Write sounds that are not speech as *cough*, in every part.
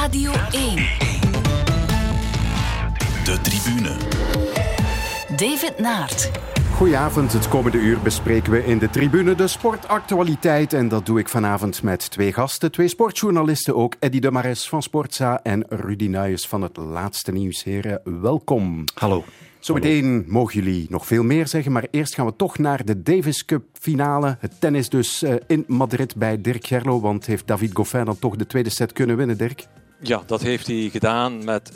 Radio 1. De tribune. David Naert. Goedenavond, het komende uur bespreken we in de tribune de sportactualiteit. En dat doe ik vanavond met twee gasten, twee sportjournalisten ook. Eddy de Mares van Sportza en Rudy Nuyes van het Laatste Nieuws. Heren, welkom. Hallo. Zometeen mogen jullie nog veel meer zeggen, maar eerst gaan we toch naar de Davis Cup finale. Het tennis dus eh, in Madrid bij Dirk Gerlo, want heeft David Goffin dan toch de tweede set kunnen winnen, Dirk? Ja, dat heeft hij gedaan met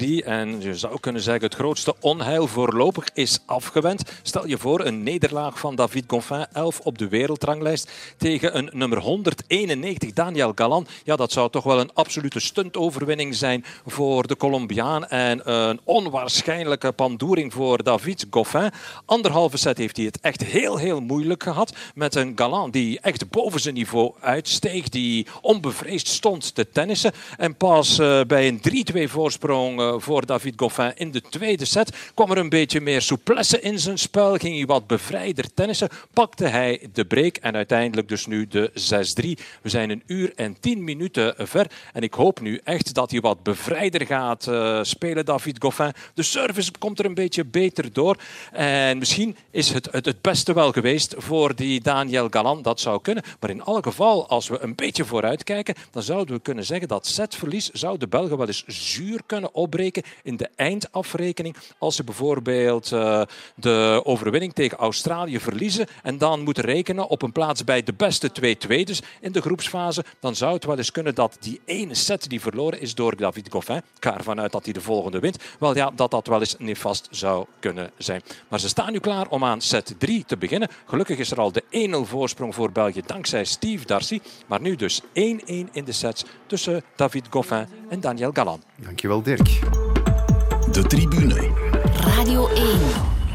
6-3. En je zou kunnen zeggen, het grootste onheil voorlopig is afgewend. Stel je voor een nederlaag van David Goffin, 11 op de wereldranglijst, tegen een nummer 191, Daniel Galan. Ja, dat zou toch wel een absolute stuntoverwinning zijn voor de Colombiaan. En een onwaarschijnlijke pandoering voor David Goffin. Anderhalve set heeft hij het echt heel, heel moeilijk gehad. Met een Galan die echt boven zijn niveau uitsteeg. Die onbevreesd stond te tennissen. En en pas uh, bij een 3-2 voorsprong uh, voor David Goffin in de tweede set kwam er een beetje meer souplesse in zijn spel. Ging hij wat bevrijder tennissen. Pakte hij de break en uiteindelijk dus nu de 6-3. We zijn een uur en 10 minuten ver. En ik hoop nu echt dat hij wat bevrijder gaat uh, spelen, David Goffin. De service komt er een beetje beter door. En misschien is het, het beste wel geweest voor die Daniel Galan. Dat zou kunnen. Maar in alle geval, als we een beetje vooruit kijken, dan zouden we kunnen zeggen dat set verlies zou de Belgen wel eens zuur kunnen opbreken in de eindafrekening. Als ze bijvoorbeeld uh, de overwinning tegen Australië verliezen en dan moeten rekenen op een plaats bij de beste twee tweedes in de groepsfase, dan zou het wel eens kunnen dat die ene set die verloren is door David Goffin, ik ga ervan uit dat hij de volgende wint, wel ja, dat dat wel eens nefast zou kunnen zijn. Maar ze staan nu klaar om aan set 3 te beginnen. Gelukkig is er al de 1-0 voorsprong voor België dankzij Steve Darcy. Maar nu dus 1-1 in de sets tussen David Goffin en Daniel Galan. Dankjewel, Dirk. De tribune. Radio 1.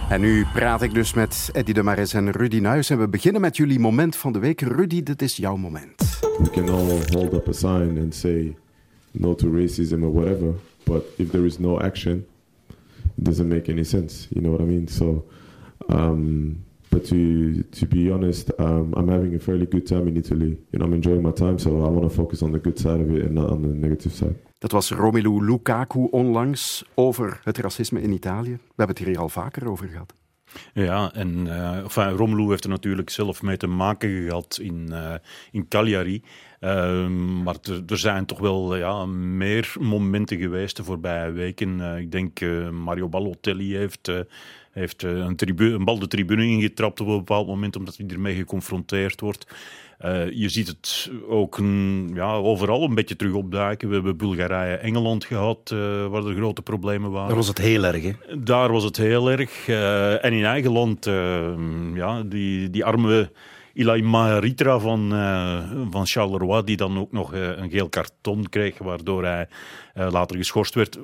En nu praat ik dus met Eddy de Maris en Rudy Nuis. En we beginnen met jullie moment van de week. Rudy, dit is jouw moment. We can all hold up a sign and say no to racism or whatever. But if there is no action, it doesn't make any sense. You know what I mean? So, um, but to to be honest, um, I'm having a fairly good time in Italy. You know, I'm enjoying my time, so I want to focus on the good side of it and not on the negative side. Dat was Romelu Lukaku onlangs over het racisme in Italië. We hebben het hier al vaker over gehad. Ja, en uh, enfin, Romelu heeft er natuurlijk zelf mee te maken gehad in, uh, in Cagliari. Uh, maar er zijn toch wel ja, meer momenten geweest de voorbije weken. Uh, ik denk Mario Balotelli heeft heeft een, een, bal de tribune ingetrapt op een bepaald moment, omdat hij ermee geconfronteerd wordt. Uh, je ziet het ook een, ja, overal een beetje terug opduiken. We hebben Bulgarije, Engeland gehad, uh, waar er grote problemen waren. Daar was het heel erg, hè? Daar was het heel erg. Uh, en in eigen land, ja, die, die arme Ilai Maritra van, uh, van Charleroi, die dan ook nog uh, een geel karton kreeg, waardoor hij uh, later geschorst werd.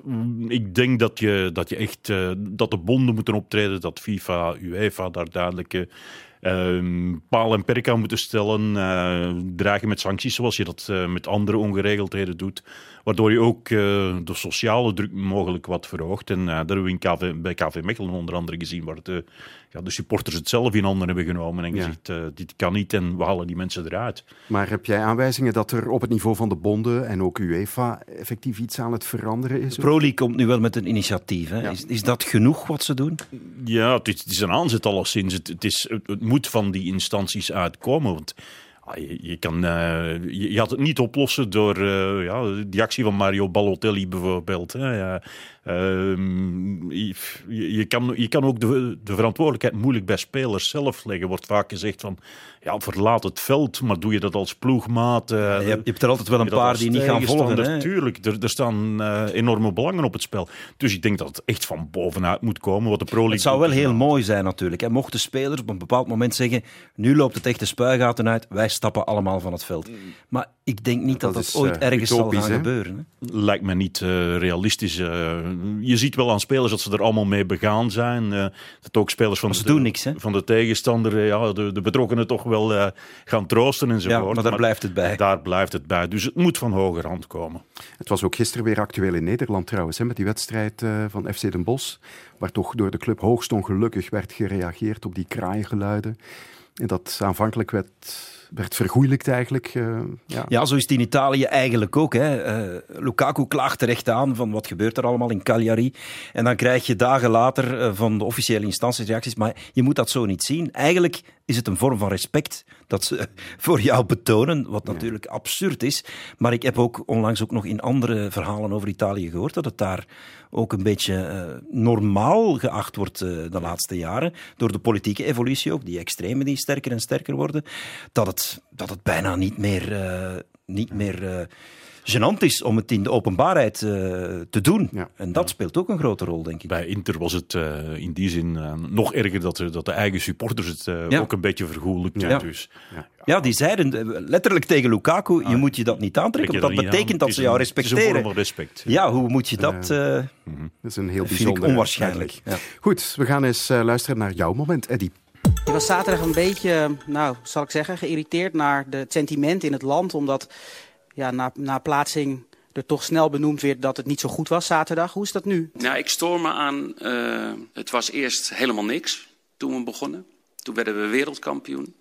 Ik denk dat je, dat je echt dat de bonden moeten optreden, dat FIFA, UEFA daar duidelijk uh, paal en perk aan moeten stellen, uh, dragen met sancties zoals je dat met andere ongeregeldheden doet. Waardoor je ook de sociale druk mogelijk wat verhoogt. En daar hebben we in KV, bij KV Mechelen onder andere gezien, waar de, ja, de supporters het zelf in handen hebben genomen en gezegd, ja. dit kan niet en we halen die mensen eruit. Maar heb jij aanwijzingen dat er op het niveau van de bonden en ook UEFA effectief iets aan het veranderen is? De Pro League komt nu wel met een initiatief. Hè? Ja. Is, is dat genoeg wat ze doen? Ja, het is, het is een aanzet alleszins. Het, het, is, het moet van die instanties uitkomen. Want ah, je, je, kan, uh, je, je, gaat het niet oplossen door uh, ja, die actie van Mario Balotelli bijvoorbeeld. Hè. Uh, je, je, kan, je kan ook de, de verantwoordelijkheid moeilijk bij spelers zelf leggen. Wordt vaak gezegd van, ja, verlaat het veld, maar doe je dat als ploegmaat? Ja, je, hebt, je, hebt, er altijd wel een paar die niet gaan volgen. Natuurlijk, er, er, staan uh, enorme belangen op het spel. Dus ik denk dat het echt van bovenuit moet komen. Wat de Pro League het zou wel heel mooi zijn natuurlijk. Hè. Mochten spelers op een bepaald moment zeggen, nu loopt het echt de spuigaten uit, wij stappen allemaal van het veld. Maar ik denk niet dat dat, dat ooit uh, ergens zal gaan hè? gebeuren. Hè? Lijkt me niet realistisch je ziet wel aan spelers dat ze er allemaal mee begaan zijn. Uh, dat ook spelers van, ze de, doen niks, hè? van de tegenstander, ja, de, de betrokkenen toch wel uh, gaan troosten enzovoort. Ja, maar daar blijft het bij. Daar blijft het bij. Dus het moet van hoger hand komen. Het was ook gisteren weer actueel in Nederland trouwens, hè, met die wedstrijd uh, van FC Den Bosch, waar toch door de club hoogst ongelukkig werd gereageerd op die kraaiengeluiden. En dat aanvankelijk werd werd vergoeilijkt eigenlijk. Uh, ja. ja, zo is het in Italië eigenlijk ook. Hè. Uh, Lukaku klaagt terecht aan van wat gebeurt er allemaal in Cagliari. En dan krijg je dagen later van de officiële instanties reacties. Maar je moet dat zo niet zien. Eigenlijk is het een vorm van respect dat ze voor jou betonen, wat natuurlijk absurd is. Maar ik heb ook onlangs ook nog in andere verhalen over Italië gehoord dat het daar ook een beetje uh, normaal geacht wordt uh, de laatste jaren, door de politieke evolutie ook, die extremen die sterker en sterker worden, dat het, dat het bijna niet meer, uh, niet meer gênant is om het in de openbaarheid uh, te doen. Ja. En dat speelt ook een grote rol, denk ik. Bij Inter was het uh, in die zin uh, nog erger dat, dat de eigen supporters het ja. ook een beetje vergoelijkten. Ja. Dus. Ja. die zeiden letterlijk tegen Lukaku, je ah, moet je dat niet aantrekken, want dat betekent dat ze jou respecteren. Het is een vorm van respect. Ja, hoe moet je dat... Mhm. dat is een heel bijzonder... onwaarschijnlijk. Goed, we gaan eens luisteren naar jouw moment, Eddie. Ik was zaterdag een beetje, nou, zal ik zeggen, geïrriteerd naar het sentiment in het land, omdat ja, na, na plaatsing er toch snel benoemd werd dat het niet zo goed was zaterdag. Hoe is dat nu? Nou, ik stoor me aan, uh, het was eerst helemaal niks toen we begonnen. Toen werden we wereldkampioen.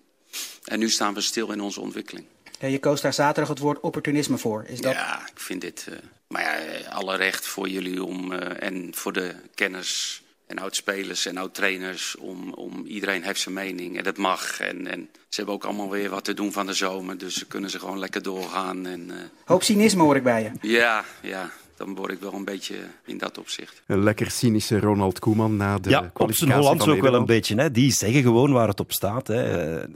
En nu staan we stil in onze ontwikkeling. Ja, je koos daar zaterdag het woord opportunisme voor. Is dat... Ja, ik vind dit... Uh, maar ja, alle recht voor jullie om, uh, en voor de kenners en oud-spelers en oud-trainers. Om, om, iedereen heeft zijn mening en dat mag. En, en, ze hebben ook allemaal weer wat te doen van de zomer. Dus ze kunnen ze gewoon lekker doorgaan. En, uh... Hoop cynisme hoor ik bij je. Ja, ja dan word ik wel een beetje in dat opzicht. Een lekker cynische Ronald Koeman na de ja, op zijn Hollands ook wel een beetje. Hè. Die zeggen gewoon waar het op staat. Hè.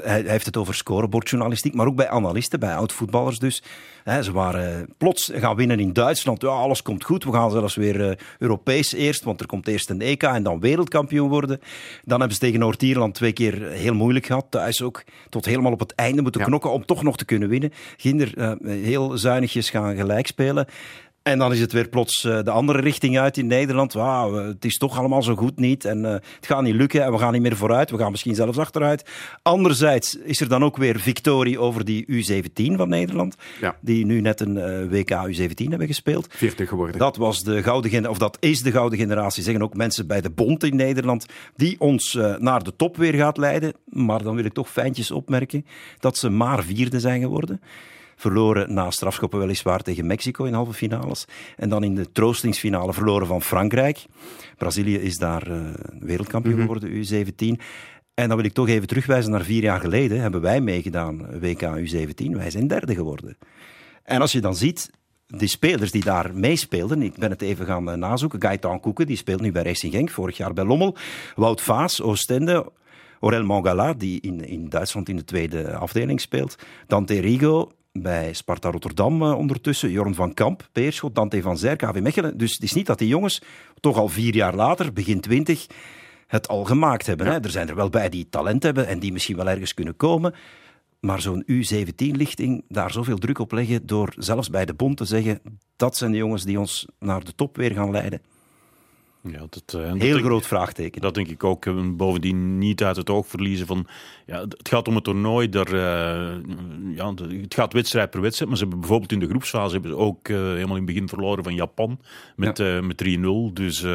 Hij, heeft het over scorebordjournalistiek, maar ook bij analisten, bij oud-voetballers dus. Hè, ze waren plots gaan winnen in Duitsland. Ja, alles komt goed. We gaan zelfs weer uh, Europees eerst, want er komt eerst een EK en dan wereldkampioen worden. Dan hebben ze tegen Noord-Ierland twee keer heel moeilijk gehad. Thuis ook tot helemaal op het einde moeten knokken om toch nog te kunnen winnen. Ginder uh, heel zuinigjes gaan gelijk spelen. En dan is het weer plots uh, de andere richting uit in Nederland. Wow, het is toch allemaal zo goed niet. En uh, het gaat niet lukken en we gaan niet meer vooruit. We gaan misschien zelfs achteruit. Anderzijds is er dan ook weer victorie over die U17 van Nederland. Ja. Die nu net een uh, WK U17 hebben gespeeld. 40 geworden. Dat, was de gouden of dat is de gouden generatie, zeggen ook mensen bij de Bond in Nederland. Die ons naar de top weer gaat leiden. Maar dan wil ik toch fijntjes opmerken dat ze maar vierde zijn geworden. Verloren na strafschoppen weliswaar tegen Mexico in halve finales. En dan in de troostingsfinale verloren van Frankrijk. Brazilië is daar uh, wereldkampioen mhm. geworden, U17. En dan wil ik toch even terugwijzen naar vier jaar geleden. Hebben wij meegedaan, WK U17. Wij zijn derde geworden. En als je dan ziet, die spelers die daar meespeelden, ik ben het even gaan uh, nazoeken. Gaëtan Koeken, die speelt nu bij Racing Genk, vorig jaar bij Lommel. Wout Vaas, Oostende. Aurel Mangala, die in, in Duitsland in de tweede afdeling speelt. Dante Rigo, bij Sparta Rotterdam uh, ondertussen. Jorn van Kamp, Peerschot, Dante van Zer, KV Mechelen. Dus het is niet dat die jongens toch al vier jaar later, begin twintig, het al gemaakt hebben. Hè? Er zijn er wel bij die talent hebben en die misschien wel ergens kunnen komen. Maar zo'n U17-lichting, daar zoveel druk op leggen door zelfs bij de bond te zeggen dat zijn de jongens die ons naar de top weer gaan leiden. Ja, dat, uh, Heel dat groot vraagteken. Dat denk ik ook. Bovendien niet uit het oog verliezen van... Ja, het gaat om het toernooi. Daar, uh, ja, het gaat wedstrijd per wedstrijd. Maar ze hebben bijvoorbeeld in de groepsfase hebben ze ook uh, helemaal in het begin verloren van Japan. Met, ja. met 3-0. Dus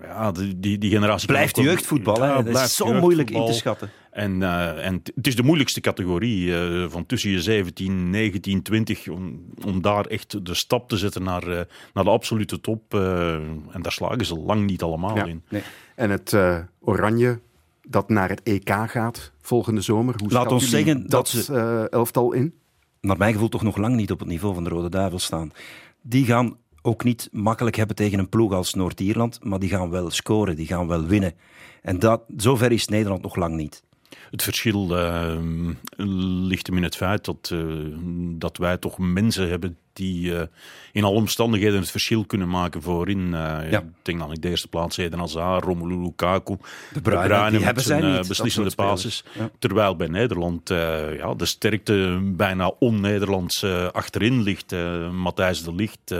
ja, die, die generatie... Blijft jeugdvoetbal, hè? dat is zo moeilijk in te schatten. En, uh, en het is de moeilijkste categorie, uh, van tussen je 17, 19, 20, om, om daar echt de stap te zetten naar, uh, naar de absolute top. en daar slagen ze lang niet allemaal in. Nee. En het Oranje dat naar het EK gaat volgende zomer, hoe Laat ons zeggen dat, dat ze, elftal in? Naar mijn gevoel toch nog lang niet op het niveau van de Rode Duivels staan. Die gaan ook niet makkelijk hebben tegen een ploeg als Noord-Ierland, maar die gaan wel scoren, die gaan wel winnen. En dat, zover is Nederland nog lang niet. Het verschil uh, ligt hem in het feit dat, uh, dat wij toch mensen hebben die uh, in alle omstandigheden het verschil kunnen maken voorin. Ja. Ik denk dan in de eerste plaats Eden Hazard, Romelu Lukaku, de Bruyne, die hebben zijn beslissende basis. Ja. Terwijl bij Nederland ja, de sterkte bijna on-Nederlands achterin ligt. Matthijs de Ligt,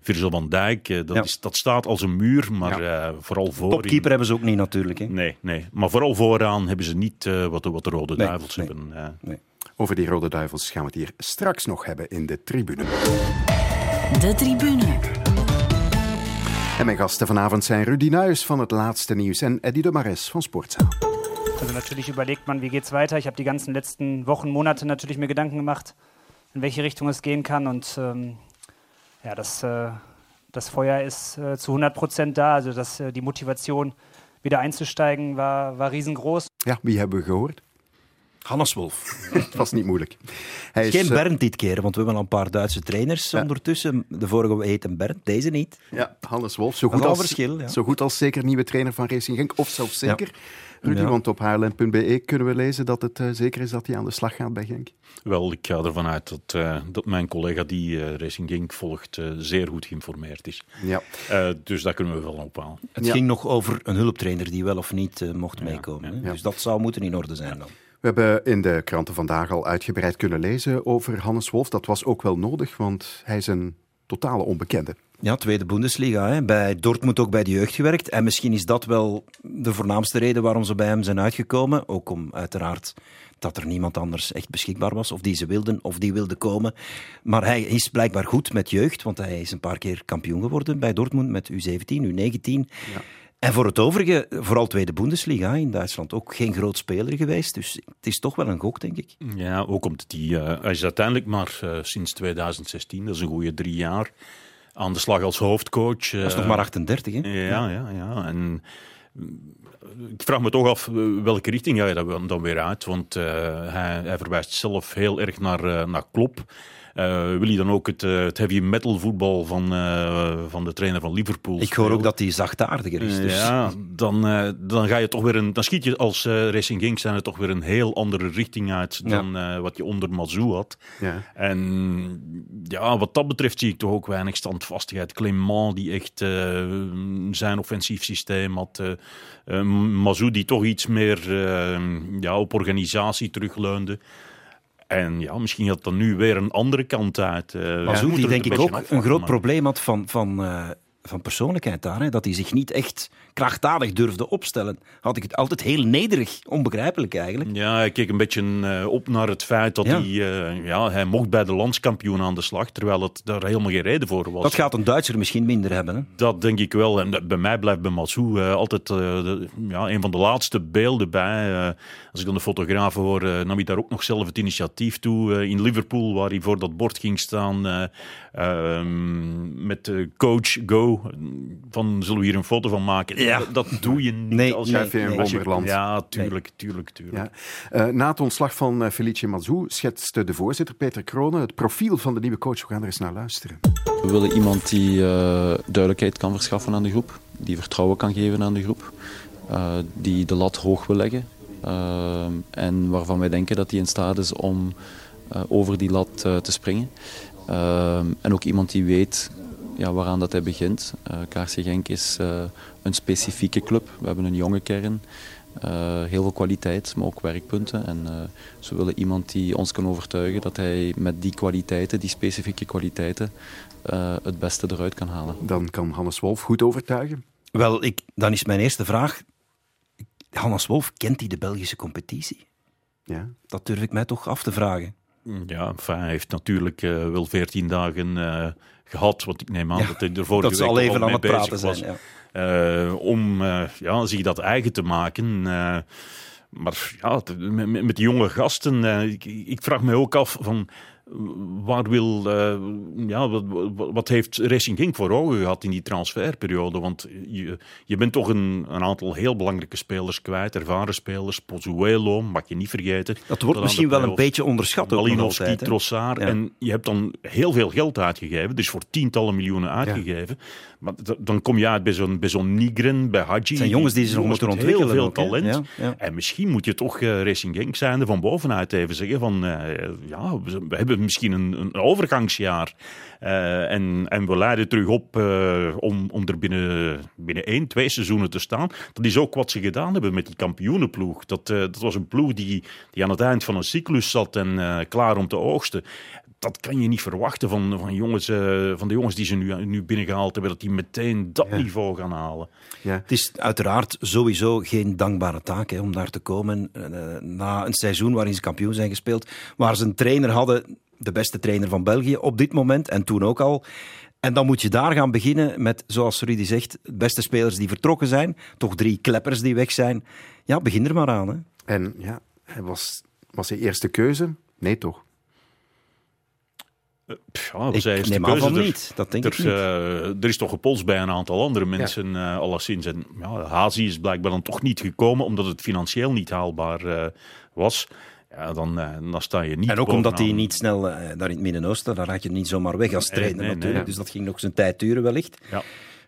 Virgil van Dijk, eh, dat, is, dat staat als een muur, maar ja. uh, vooral voor. Topkeeper hebben ze ook niet natuurlijk. Hè? Nee, nee, maar vooral vooraan hebben ze niet uh, wat, de, wat de Rode nee, Duivels nee, hebben. Nee. Over die Rode Duivels gaan we het hier straks nog hebben in de tribune. De tribune. En mijn gasten vanavond zijn Rudy Nuis van het Laatste Nieuws en Eddie de Mares van Sportzaal. Also natürlich überlegt man, wie geht's weiter. Ich habe die ganzen letzten Wochen, Monate natürlich mir Gedanken gemacht, in welche Richtung es gehen kann. Und ähm, ja, das, äh, das Feuer ist äh, zu 100 Prozent da. Also das, äh, die Motivation, wieder einzusteigen, war, war riesengroß. Ja, wie hebben we gehoord? Hannes Wolf. *laughs* Het was niet moeilijk. Hij is, Geen eh, Bernd dit keer, want we hebben al een paar Duitse trainers ondertussen. De vorige heet een Bernd, deze niet. Ja, Hannes Wolf. Zo goed, als, verschil, ja. zo goed als zeker nieuwe trainer van Racing Genk. Of zelfs zeker. Rudy, Ja. want op haarlem.be kunnen we lezen dat het eh, zeker is dat hij aan de slag gaat bij Genk. Wel, ik ga ervan uit dat, eh, dat mijn collega die eh, Racing Genk volgt eh, zeer goed geïnformeerd is. Ja. Eh, dus dat kunnen we wel ophalen. Het Ja. ging nog over een hulptrainer die wel of niet eh, mocht meekomen. ja. Dus dat zou moeten in orde zijn dan. We hebben in de kranten vandaag al uitgebreid kunnen lezen over Hannes Wolf. Dat was ook wel nodig, want hij is een totale onbekende. Ja, tweede Bundesliga. Hè. Bij Dortmund ook bij de jeugd gewerkt. En misschien is dat wel de voornaamste reden waarom ze bij hem zijn uitgekomen. Ook om uiteraard dat er niemand anders echt beschikbaar was. Of die ze wilden, of die wilde komen. Maar hij is blijkbaar goed met jeugd. Want hij is een paar keer kampioen geworden bij Dortmund met U17, U19. En voor het overige, vooral tweede Bundesliga in Duitsland, ook geen groot speler geweest. Dus het is toch wel een gok, denk ik. Ja, ook omdat hij, eh, hij is uiteindelijk maar eh, sinds 2016, dat is een goede drie jaar, aan de slag als hoofdcoach. Hij is nog maar 38, hè? Ja, ja, ja. En mm, ik vraag me toch af eh, welke richting ga je dat dan weer uit. Want eh, hij, hij verwijst zelf heel erg naar, eh, naar Klopp. Eh, wil hij dan ook het, eh, het heavy metal voetbal van, eh, van de trainer van Liverpool Ik hoor ook dat hij zachtaardiger is. Dus. Ja, dan, dan ga je toch weer een. Dan schiet je als Racing Genk zijn er toch weer een heel andere richting uit dan wat je onder Mazou had. Ja. En ja, wat dat betreft zie ik toch ook weinig standvastigheid. Clement die echt zijn offensief systeem had. Mazou die toch iets meer ja, op organisatie terugleunde. En ja, misschien had dan nu weer een andere kant uit. Eh, we Mazou, moeten die denk ik ook een groot probleem had van, van, eh, van persoonlijkheid daar. Hè? Dat hij zich niet echt krachtdadig durfde opstellen. Had ik het altijd heel nederig, onbegrijpelijk eigenlijk. Ja, hij keek een beetje eh, op naar het feit dat Ja. hij, eh, ja, hij mocht bij de landskampioen aan de slag, terwijl het daar helemaal geen reden voor was. Dat gaat een Duitser misschien minder hebben. Hè? Dat denk ik wel. En bij mij blijft bij Matsou eh, altijd de- ja, een van de laatste beelden bij. Als ik dan de fotografen hoor, nam hij daar ook nog zelf het initiatief toe. in Liverpool, waar hij voor dat bord ging staan eh, ehm, met coach Go. Van, zullen we hier een foto van maken? Ja. Dat, doe je niet. Nee, als nee, je, in nee. als je- Wonderland. Ja, tuurlijk, tuurlijk, tuurlijk. Ja. Eh, na het ontslag van uh, Felice Mazou schetste de voorzitter Peter Kronen het profiel van de nieuwe coach. We gaan er eens naar luisteren. We willen iemand die eh, duidelijkheid kan verschaffen aan de groep, die vertrouwen kan geven aan de groep, eh, die de lat hoog wil leggen en waarvan wij denken dat hij in staat is om eh, over die lat te springen. En ook iemand die weet ja, waaraan dat hij begint. Uh, KRC Genk is uh, een specifieke club. We hebben een jonge kern. Uh, heel veel kwaliteit, maar ook werkpunten. En uh, ze willen iemand die ons kan overtuigen dat hij met die kwaliteiten, die specifieke kwaliteiten, uh, het beste eruit kan halen. Dan kan Hannes Wolf goed overtuigen. Wel, ik, dan is mijn eerste vraag. Hannes Wolf, kent hij de Belgische competitie? Ja. Dat durf ik mij toch af te vragen. Ja, hij heeft natuurlijk uh, wel veertien dagen uh, gehad, want ik neem aan ja, dat hij er vorige dat week al even aan het praten was, zijn. Ja. Uh, om ja, zich dat eigen te maken. maar ja, met, met die jonge gasten, ik, ik, vraag me ook af van waar wil, uh, ja, wat, wat, heeft Racing Genk voor ogen gehad in die transferperiode? Want je, je bent toch een, een aantal heel belangrijke spelers kwijt, ervaren spelers, Pozuelo, mag je niet vergeten. Dat wordt misschien wel een beetje onderschat. Malinowski, Trossard. Ja. En je hebt dan heel veel geld uitgegeven, dus voor tientallen miljoenen uitgegeven. Ja. Maar dan kom je uit bij zo'n, bij zo'n Nigren, bij Hadji. Zijn jongens die zich nog moeten ontwikkelen. Heel veel ook, talent. Ja. En misschien moet je toch uh, Racing Genk zijnde van bovenuit even zeggen van, uh, ja, we, we hebben misschien een, een overgangsjaar. Uh, en, en we leiden terug op uh, om, om er binnen, binnen één, twee seizoenen te staan. Dat is ook wat ze gedaan hebben met die kampioenenploeg. Dat, uh, dat was een ploeg die, die aan het eind van een cyclus zat en klaar om te oogsten. Dat kan je niet verwachten van, van, jongens, van de jongens die ze nu, nu binnengehaald hebben, dat die meteen dat ja. niveau gaan halen. Ja. Het is uiteraard sowieso geen dankbare taak hè, om daar te komen na een seizoen waarin ze kampioen zijn gespeeld, waar ze een trainer hadden de beste trainer van België op dit moment en toen ook al. En dan moet je daar gaan beginnen met, zoals Rudy zegt, de beste spelers die vertrokken zijn. Toch drie kleppers die weg zijn. Ja, begin er maar aan. Hè. En ja, hij was, was hij eerste keuze? Nee, toch? Pff, Ja, dat Ik was eerste neem aan keuze. van Er- niet. Dat denk er, ik niet. eh, er is toch gepolst bij een aantal andere mensen, eh alleszins. En ja, Hazi is blijkbaar dan toch niet gekomen, omdat het financieel niet haalbaar eh, was. Ja, dan, eh, dan sta je niet En ook omdat hij niet snel eh, daar in het Midden-Oosten, daar had je niet zomaar weg als Nee, trainer nee, natuurlijk. nee. Dus dat ging nog zijn tijd duren wellicht. Ja.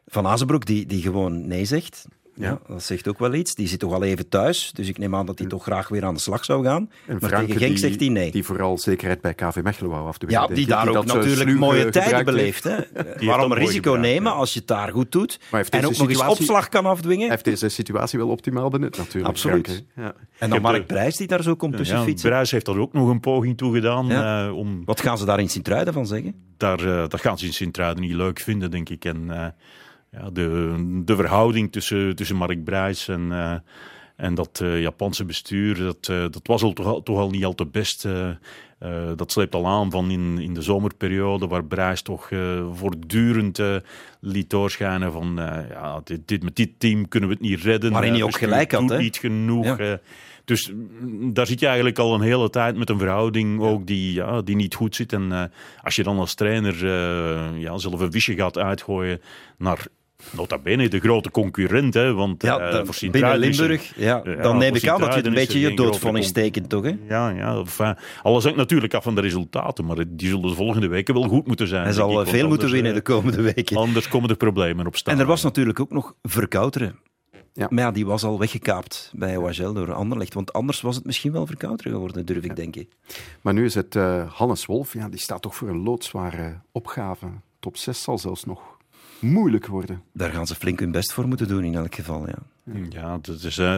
Van Azenbroek, die, die gewoon nee zegt. Ja. dat zegt ook wel iets. Die zit toch al even thuis. Dus ik neem aan dat hij toch graag weer aan de slag zou gaan. En maar Franke, tegen Genk die, zegt hij nee. Die vooral zekerheid bij KV Mechelen wou afdwingen. Ja, denk die daar ook natuurlijk mooie tijden beleeft. Hè. *laughs* Waarom risico nemen ja. als je het daar goed doet? En ook nog eens opslag kan afdwingen? Hij heeft deze situatie wel optimaal benut, natuurlijk. Absoluut. Frank, ja. En dan Mark Prijs die daar zo komt tussen Ja, fietsen. Bruis heeft daar ook nog een poging toe gedaan. Ja. eh, om, Wat gaan ze daar in Sint-Truiden van zeggen? daar, eh, dat gaan ze in Sint-Truiden niet leuk vinden, denk ik. En eh, ja, de, de verhouding tussen, tussen Mark Brijs en, eh, en dat eh, Japanse bestuur, dat, eh, dat was al toch, al- toch al niet al te best. dat sleept al aan van in, in de zomerperiode, waar Brijs toch voortdurend liet doorschijnen van ja, dit, dit, met dit team kunnen we het niet redden. Waarin hij ook gelijk had, doet hè? niet genoeg. Ja. dus mm, daar zit je eigenlijk al een hele tijd met een verhouding ook die, ja, die niet goed zit. En als je dan als trainer ja, zelf een visje gaat uitgooien naar nota bene de grote concurrent, hè, want Ja, eh, voor binnen Limburg, ja, Ja, dan neem ik aan dat je het een beetje je doodvonnis tekent, toch? Hè? Ja, ja enfin, alles hangt natuurlijk af van de resultaten, maar die zullen de volgende weken wel goed moeten zijn. Hij zal ik, eh, veel moeten anders, winnen de eh, komende weken. Anders komen er problemen op staan. En er was natuurlijk ook nog Verkouteren. Ja. Maar ja, die was al weggekaapt bij OHL door Anderlecht. Want anders was het misschien wel Verkouteren geworden, durf ik denken. Maar nu is het eh, Hannes Wolf. Ja, die staat toch voor een loodzware opgave. Top 6 zal zelfs nog moeilijk worden. Daar gaan ze flink hun best voor moeten doen in elk geval. Ja. Ja, dat is. eh,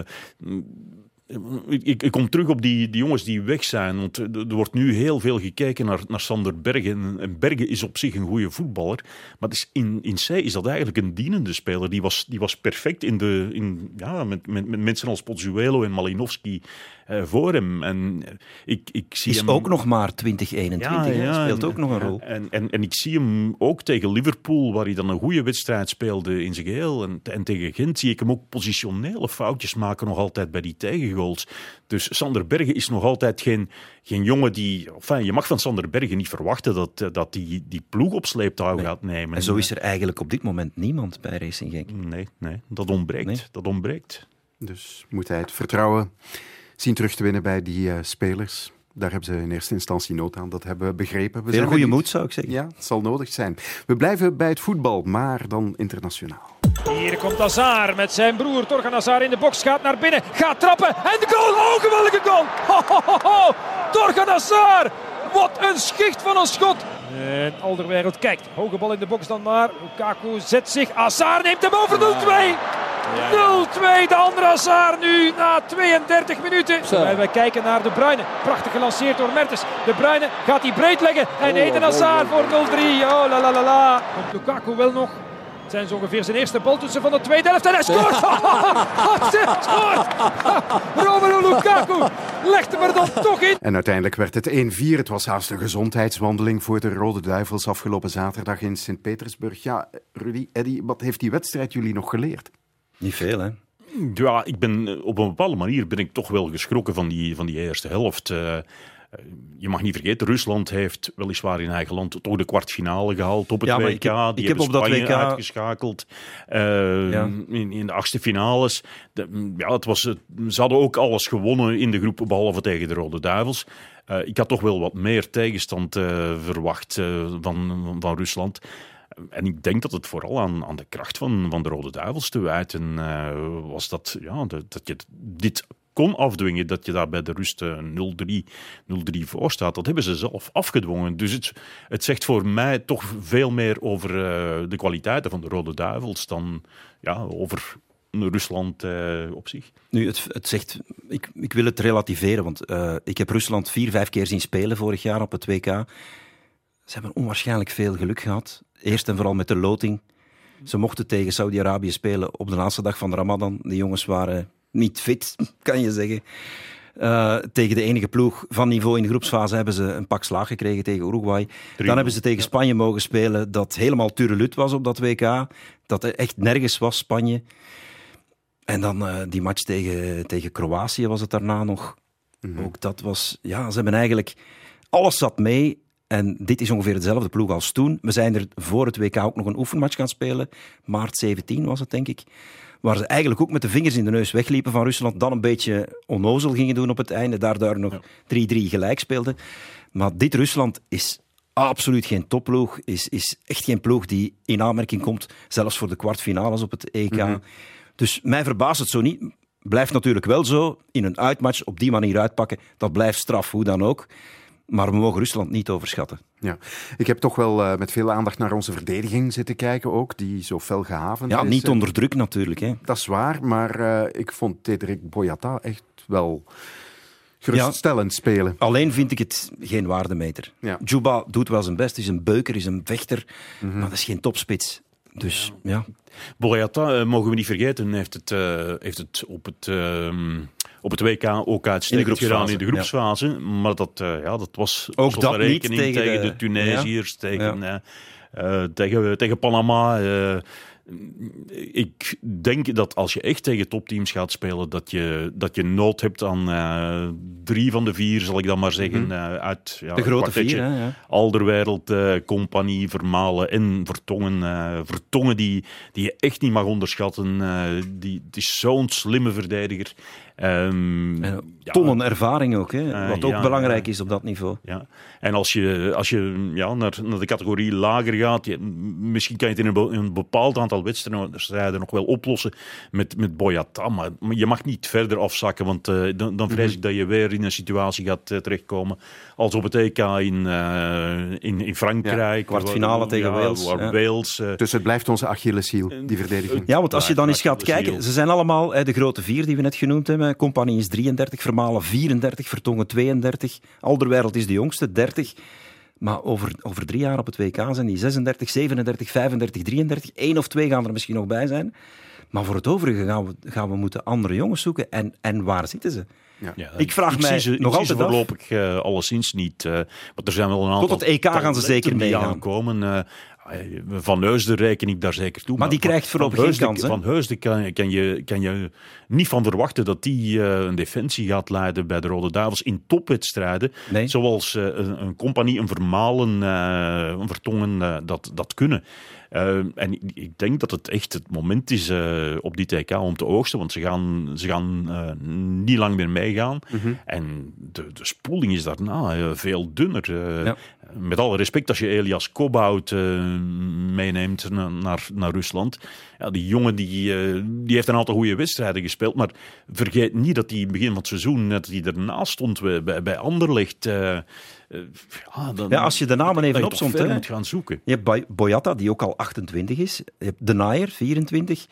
ik, ik kom terug op die, die jongens die weg zijn. Want er wordt nu heel veel gekeken naar, naar Sander Bergen. En Bergen is op zich een goede voetballer. Maar het is in, in C is dat eigenlijk een dienende speler. Die was, die was perfect in de, in, ja, met, met, met mensen als Pozzuelo en Malinowski eh, voor hem. En eh, ik, ik zie Is hem... ook nog maar 2021, hè? speelt ook nog een rol. En, en, en ik zie hem ook tegen Liverpool, waar hij dan een goede wedstrijd speelde in zijn geheel. En, en tegen Gent zie ik hem ook positionele foutjes maken nog altijd bij die tegengoals. Dus Sander Bergen is nog altijd geen, geen jongen die... Enfin, je mag van Sander Bergen niet verwachten dat, eh, dat die, die ploeg op sleeptouw gaat nemen. En zo is er eigenlijk op dit moment niemand bij Racing Genk. Nee, nee dat ontbreekt. Nee. Dat ontbreekt. Dus moet hij het vertrouwen zien terug te winnen bij die eh, spelers. Daar hebben ze in eerste instantie nood aan. Dat hebben we begrepen. We zijn goede moed, zou ik zeggen. Ja, het zal nodig zijn. We blijven bij het voetbal, maar dan internationaal. Hier komt Hazard met zijn broer Torgan Hazard in de box. Gaat naar binnen, gaat trappen en de goal. Oh, geweldige goal. *laughs* Ho, ho, ho, ho. Torgan Hazard. Wat een schicht van een schot. En Alderwereld kijkt. Hoge bal in de box dan maar. Lukaku zet zich. Hazard neemt hem over 0-2. 0-2. De andere Hazard nu na 32 minuten. Wij, wij kijken naar De Bruyne. Prachtig gelanceerd door Mertens. De Bruyne gaat die breed leggen. En Eden Hazard voor 0-3. Oh la la la la. Komt Lukaku wel nog. Het zijn zo ongeveer zijn eerste baltoetsen van de tweede helft. En hij scoort! *laughs* hij scoort! Romelu Lukaku legt hem er dan toch in. En uiteindelijk werd het 1-4. Het was haast een gezondheidswandeling voor de Rode Duivels afgelopen zaterdag in Sint-Petersburg. Ja, Rudy, Eddy, wat heeft die wedstrijd jullie nog geleerd? Niet veel, hè? Ja, ik ben, eh, op een bepaalde manier ben ik toch wel geschrokken van die, van die eerste helft. Eh, je mag niet vergeten, Rusland heeft weliswaar in eigen land toch de kwartfinale gehaald op het Ja, WK. ik heb- die ik heb op dat WK uitgeschakeld eh, Ja. in, in de achtste finales. De- ja, het was, ze hadden ook alles gewonnen in de groep, behalve tegen de Rode Duivels. Eh, ik had toch wel wat meer tegenstand eh, verwacht eh, van, van Rusland. En ik denk dat het vooral aan, aan de kracht van, van de Rode Duivels te wijten eh, was dat, ja, dat je dit kon afdwingen, dat je daar bij de rust eh, 0-3 0-3 voor staat. Dat hebben ze zelf afgedwongen. Dus het, het zegt voor mij toch veel meer over eh, de kwaliteiten van de Rode Duivels dan ja, over Rusland eh, op zich. Nu, het, het zegt, ik, ik wil het relativeren, want eh, ik heb Rusland vier, vijf keer zien spelen vorig jaar op het WK. Ze hebben onwaarschijnlijk veel geluk gehad. Eerst en vooral met de loting. Ze mochten tegen Saudi-Arabië spelen op de laatste dag van de Ramadan. De jongens waren niet fit, kan je zeggen. Eh, tegen de enige ploeg van niveau in de groepsfase hebben ze een pak slaag gekregen tegen Uruguay. Dan hebben ze tegen Spanje mogen spelen dat helemaal turelut was op dat WK. Dat er echt nergens was, Spanje. En dan uh, die match tegen, tegen Kroatië was het daarna nog. Mm-hmm. Ook dat was, ja, ze hebben eigenlijk, alles zat mee. En dit is ongeveer dezelfde ploeg als toen. We zijn er voor het WK ook nog een oefenmatch gaan spelen. Maart 17 was het, denk ik. Waar ze eigenlijk ook met de vingers in de neus wegliepen van Rusland. Dan een beetje onnozel gingen doen op het einde. Daardoor nog 3-3 gelijk speelden. Maar dit Rusland is absoluut geen topploeg. Is, is echt geen ploeg die in aanmerking komt. Zelfs voor de kwartfinales op het EK. Mm-hmm. Dus mij verbaast het zo niet. Blijft natuurlijk wel zo. In een uitmatch op die manier uitpakken. Dat blijft straf, hoe dan ook. Maar we mogen Rusland niet overschatten. Ja, ik heb toch wel uh, met veel aandacht naar onze verdediging zitten kijken ook, die zo fel gehavend ja, is. niet onder druk natuurlijk. Hè. Dat is waar, maar uh, ik vond Tedrik Boyata echt wel geruststellend ja, spelen. Alleen vind ik het geen waardemeter. Ja. Juba doet wel zijn best, is een beuker, is een vechter, mm -hmm. maar dat is geen topspits. Dus ja. ja. Boyata, uh, mogen we niet vergeten, heeft het, heeft het op het op het WK ook uitstekend gedaan in de groepsfase. Ja. Maar dat, uh, ja, dat was ook dat rekening tegen, tegen de, de Tunesiërs, ja. tegen, ja. Uh, tegen, tegen Panama. Uh, ik denk dat als je echt tegen topteams gaat spelen, dat je, dat je nood hebt aan uh, drie van de vier, zal ik dan maar zeggen, mm -hmm. uh, uit ja, de grote vier. Hè, ja. Alderwereld, uh, Compagnie, Vermalen en Vertongen. Vertongen die, die je echt niet mag onderschatten. die, het is zo'n slimme verdediger. Um, tonnen ja. ervaring ook, hè? wat ook ja, belangrijk is op dat niveau. Ja. En als je, als je ja, naar, naar de categorie lager gaat, je, misschien kan je het in een, een bepaald aantal wedstrijden nog wel oplossen met, met Boyata, maar je mag niet verder afzakken, want uh, dan, dan vrees ik dat je weer in een situatie gaat uh, terechtkomen als op het EK in, uh, in, in Frankrijk. Ja, kwartfinale waar, tegen Wales. Waar Wales dus het blijft onze Achilleshiel, die verdediging. Ja, want als je dan eens gaat kijken, ze zijn allemaal de grote vier die we net genoemd hebben. Compagnie is 33, Vermalen 34, Vertongen 32. Alderwereld is de jongste, 30. Maar over, over drie jaar op het WK zijn die 36, 37, 35, 33. Eén of twee gaan er misschien nog bij zijn. Maar voor het overige gaan we, gaan we moeten andere jongens zoeken. En, en waar zitten ze? Ja. Ja, ik vraag ik mij ze, nog altijd voorlopig uh, alleszins niet. Uh, want er zijn wel een aantal... Tot het EK gaan ze zeker meegaan. komen. Uh, van Heusden reken ik daar zeker toe. Maar, maar die krijgt voorlopig geen kans. Van Heusden kan, kan, je, kan je niet van verwachten dat die uh, een defensie gaat leiden bij de Rode Duivels in topwedstrijden. Nee. Zoals uh, een, een, compagnie, een vermalen, uh, een vertongen dat, dat kunnen. En ik, ik, denk dat het echt het moment is op die TK om te oogsten, want ze gaan, ze gaan niet lang meer meegaan. Mm -hmm. En de, de spoeling is daarna veel dunner. Ja. Met alle respect, als je Elias Kobout meeneemt naar, naar Rusland. Ja, die jongen die, die heeft een aantal goede wedstrijden gespeeld, maar vergeet niet dat hij in het begin van het seizoen net hij ernaast stond bij, bij Anderlecht. Ja, dan, ja, als je de namen even opzomt, je moet gaan zoeken. Je hebt Boyata, die ook al 28 is. Je hebt De Nayer, 24.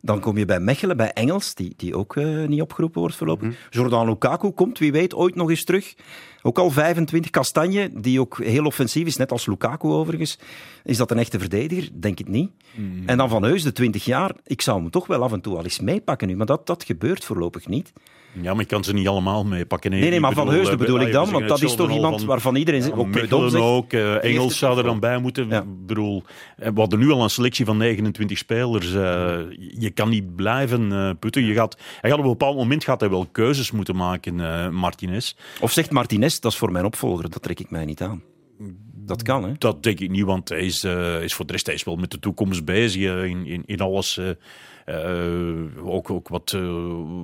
Dan kom je bij Mechelen, bij Engels, die, die ook uh, niet opgeroepen wordt voorlopig. Mm -hmm. Jordan Lukaku komt, wie weet, ooit nog eens terug. Ook al 25. Kastanje, die ook heel offensief is, net als Lukaku overigens. Is dat een echte verdediger? Denk het niet. Mm. En dan Van Heus, de 20 jaar. Ik zou hem toch wel af en toe al eens meepakken nu, maar dat, dat gebeurt voorlopig niet. Ja, maar ik kan ze niet allemaal meepakken. Nee, nee, nee maar Van Heusden eh, bedoel ik dan, want dat is toch iemand van, waarvan iedereen zegt... Ook Preudom ook, uh, Engels zou er dan bij moeten. Ja. Ik bedoel, we hadden nu al een selectie van 29 spelers. Uh, je kan niet blijven uh, putten. Je gaat, hij gaat op een bepaald moment gaat hij wel keuzes moeten maken, Martinez. Of zegt Martinez, dat is voor mijn opvolger, dat trek ik mij niet aan. Dat kan, hè? Dat denk ik niet, want hij is, is voor de rest hij is wel met de toekomst bezig in, in, in alles... Uh, ook, ook wat,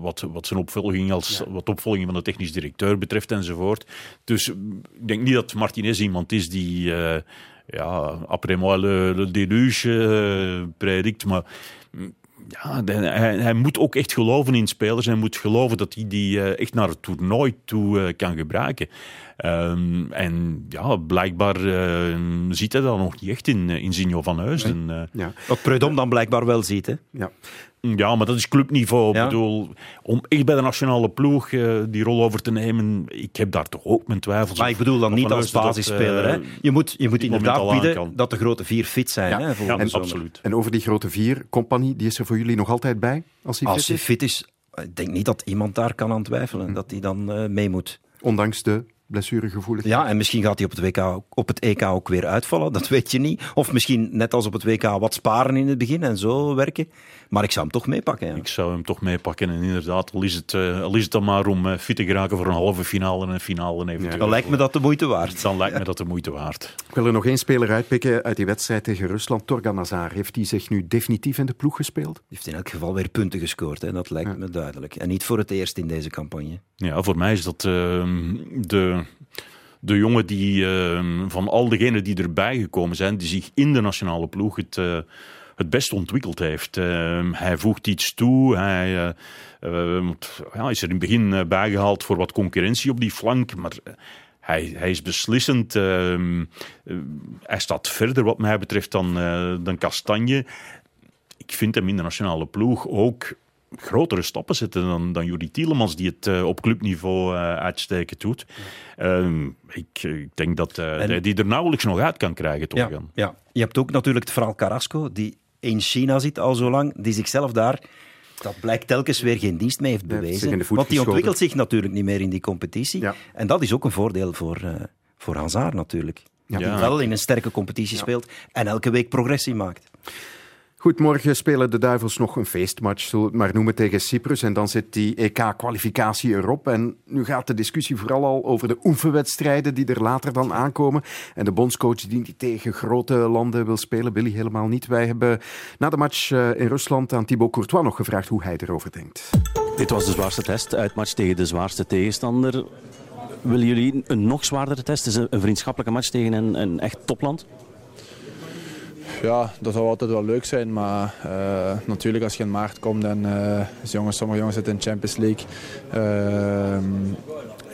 wat, wat zijn opvolging als ja. wat opvolging van de technisch directeur betreft enzovoort. Dus ik denk niet dat Martinez iemand is die ja, après moi le, le déluge predikt, maar ja, hij, hij, moet ook echt geloven in spelers. Hij moet geloven dat hij die uh, echt naar het toernooi toe uh, kan gebruiken. Um, en ja, blijkbaar uh, ziet hij dat nog niet echt in, in Zinjo van Huisden. Nee. Ja. Wat Preudom dan blijkbaar wel ziet. Hè? Ja. Ja, maar dat is clubniveau. Ja. Ik bedoel, om echt bij de nationale ploeg uh, die rol over te nemen, ik heb daar toch ook mijn twijfels Maar ik bedoel dan niet als basisspeler. Dat, uh, je moet, je moet inderdaad bieden dat de grote vier fit zijn. Ja, hè, ja en, absoluut. En over die grote vier, compagnie, die is er voor jullie nog altijd bij? Als hij als fit, fit is? Ik denk niet dat iemand daar kan aan twijfelen, hm. dat hij dan uh, mee moet. Ondanks de blessuregevoelig. Ja, en misschien gaat hij op het, WK, op het EK ook weer uitvallen, dat weet je niet. Of misschien net als op het WK wat sparen in het begin en zo werken. Maar ik zou hem toch meepakken. Ja. Ik zou hem toch meepakken. En inderdaad, al is het, uh, al is het dan maar om uh, fit te geraken voor een halve finale en een finale eventueel. Ja, dan lijkt me dat de moeite waard. Dan lijkt me dat de moeite waard. Ik wil er nog één speler uitpikken uit die wedstrijd tegen Rusland. Torgan Hazard. Heeft hij zich nu definitief in de ploeg gespeeld? Hij heeft in elk geval weer punten gescoord. Hè. Dat lijkt ja. me duidelijk. En niet voor het eerst in deze campagne. Ja, voor mij is dat uh, de de jongen die uh, van al degenen die erbij gekomen zijn, die zich in de nationale ploeg het, uh, het best ontwikkeld heeft. Uh, hij voegt iets toe. Hij ja, is er in het begin bijgehaald voor wat concurrentie op die flank. Maar hij, hij is beslissend. Ehm, hij staat verder, wat mij betreft, dan, dan Kastanje. Ik vind hem in de nationale ploeg ook grotere stappen zetten dan, dan Jurie Tielemans, die het uh, op clubniveau uh, uitstekend doet. Uh, ik, ik, denk dat en, die er nauwelijks nog uit kan krijgen. Toch, ja, ja, je hebt ook natuurlijk het verhaal Carrasco, die in China zit al zo lang, die zichzelf daar dat blijkt telkens weer geen dienst mee heeft bewezen. Want die ontwikkelt zich natuurlijk niet meer in die competitie. Ja. En dat is ook een voordeel voor, uh, voor Hazard natuurlijk. Ja. Die wel in een sterke competitie speelt en elke week progressie maakt. Goed, morgen spelen de Duivels nog een feestmatch, zullen we het maar noemen, tegen Cyprus. En dan zit die EK-kwalificatie erop. En nu gaat de discussie vooral al over de oefenwedstrijden die er later dan aankomen. En de bondscoach die tegen grote landen wil spelen, wil hij helemaal niet. Wij hebben na de match eh, in Rusland aan Thibaut Courtois nog gevraagd hoe hij erover denkt. Dit was de zwaarste test, uitmatch tegen de zwaarste tegenstander. Willen jullie een nog zwaardere test? Is een vriendschappelijke match tegen een, een echt topland? Ja, dat zou altijd wel leuk zijn. Maar uh, natuurlijk als je in maart komt en uh, jongens, sommige jongens zitten in de Champions League. Uh,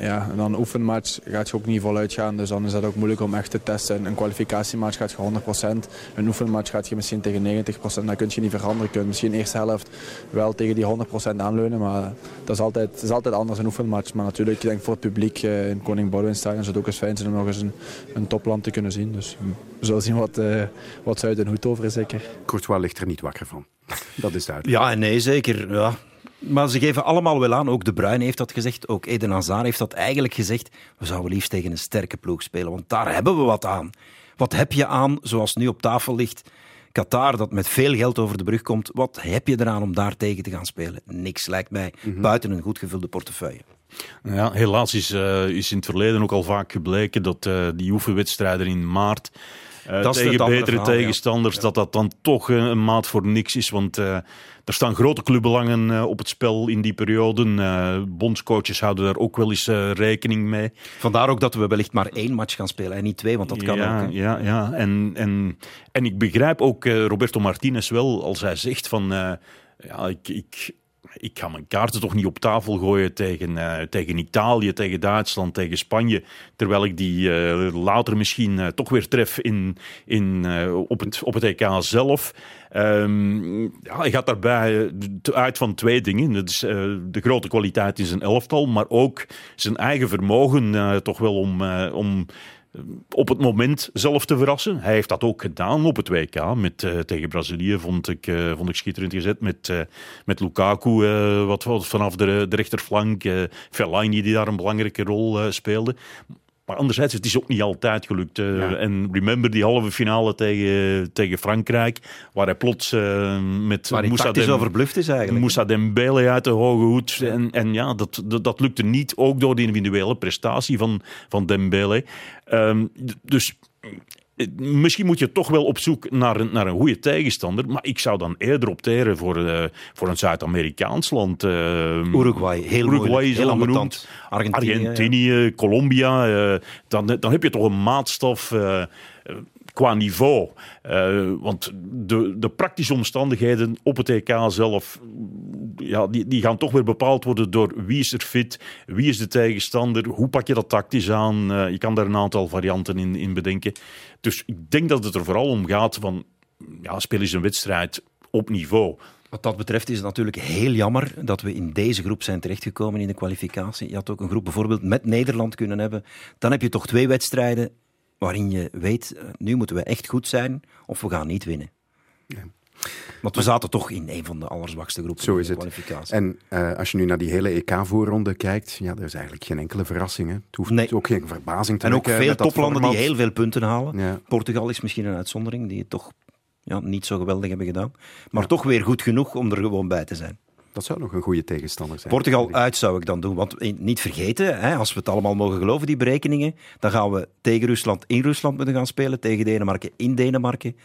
ja, en dan een oefenmatch gaat je ook niet voluit gaan. Dus dan is dat ook moeilijk om echt te testen. Een kwalificatiematch gaat je 100%. Een oefenmatch gaat je misschien tegen 90%. Dat kun je niet veranderen. Je kunt misschien de eerste helft wel tegen die 100% aanleunen. Maar dat is altijd, dat is altijd anders een oefenmatch. Maar natuurlijk, ik denk voor het publiek in Koning Boudewijn Stadion zou het ook eens fijn zijn om nog eens een, een topland te kunnen zien. Dus we zullen zien wat, uh, wat Zuid en Hoed over is zeker. Courtois ligt er niet wakker van. *laughs* Dat is duidelijk. Ja en nee, zeker. Ja. Maar ze geven allemaal wel aan, ook De Bruyne heeft dat gezegd, ook Eden Hazard heeft dat eigenlijk gezegd. We zouden liefst tegen een sterke ploeg spelen, want daar hebben we wat aan. Wat heb je aan, zoals nu op tafel ligt, Qatar dat met veel geld over de brug komt, wat heb je eraan om daar tegen te gaan spelen? Niks lijkt mij, mhm. buiten een goed gevulde portefeuille. Ja, helaas is, uh, is in het verleden ook al vaak gebleken dat uh, die oefenwedstrijden in maart uh, tegen betere tegenstanders, dat dat dan toch een maat voor niks is. Want uh, er staan grote clubbelangen op het spel in die periode. bondscoaches houden daar ook wel eens rekening mee. Vandaar ook dat we wellicht maar één match gaan spelen en niet twee, want dat kan ja, ook. Ja, ja. En, en, en ik begrijp ook Roberto Martinez wel als hij zegt van... ja, ik, ik, ik ga mijn kaarten toch niet op tafel gooien tegen, uh, tegen Italië, tegen Duitsland, tegen Spanje. Terwijl ik die uh, later misschien uh, toch weer tref in, in, op, het, op het EK zelf. Um, ja, hij gaat daarbij uit van twee dingen. Dat is de grote kwaliteit in zijn elftal, maar ook zijn eigen vermogen toch wel om, om op het moment zelf te verrassen. Hij heeft dat ook gedaan op het WK. Met, uh, tegen Brazilië vond ik, uh, vond ik schitterend gezet. Met, uh, met Lukaku, wat, wat vanaf de, de rechterflank. Fellaini die daar een belangrijke rol speelde. Maar anderzijds, het is ook niet altijd gelukt. Uh, En remember die halve finale tegen, tegen Frankrijk, waar hij plots uh, met waar Moussa, Dem overbluft is eigenlijk. Moussa Dembele uit de hoge hoed. Ja. En, en ja, dat, dat, dat, lukte niet, ook door de individuele prestatie van, van Dembele. Um, dus misschien moet je toch wel op zoek naar een, naar een goede tegenstander. Maar ik zou dan eerder opteren voor, uh, voor een Zuid-Amerikaans land. Uh, Uruguay, heel Uruguay is heel genoemd. Argentinië, Argentinië Colombia. Uh, dan, dan heb je toch een maatstaf qua niveau. Uh, want de, de praktische omstandigheden op het EK zelf, ja, die, die gaan toch weer bepaald worden door wie is er fit, wie is de tegenstander, hoe pak je dat tactisch aan. Uh, je kan daar een aantal varianten in, in bedenken. Dus ik denk dat het er vooral om gaat van, ja, speel eens een wedstrijd op niveau. Wat dat betreft is het natuurlijk heel jammer dat we in deze groep zijn terechtgekomen in de kwalificatie. Je had ook een groep bijvoorbeeld met Nederland kunnen hebben. Dan heb je toch twee wedstrijden waarin je weet, eh, nu moeten we echt goed zijn of we gaan niet winnen. Ja. Want we zaten toch in een van de allerzwakste groepen Zo is in de het. kwalificatie. En eh, als je nu naar die hele EK-voorronde kijkt, ja, er is eigenlijk geen enkele verrassing. Hè. Het hoeft ook geen verbazing te En ook veel toplanden die heel veel punten halen. Ja. Portugal is misschien een uitzondering, die het toch ja, niet zo geweldig hebben gedaan. Maar toch weer goed genoeg om er gewoon bij te zijn. Dat zou nog een goede tegenstander zijn. Portugal uit zou ik dan doen. Want eh, niet vergeten, hè, als we het allemaal mogen geloven, die berekeningen, dan gaan we tegen Rusland in Rusland moeten gaan spelen, tegen Denemarken in Denemarken.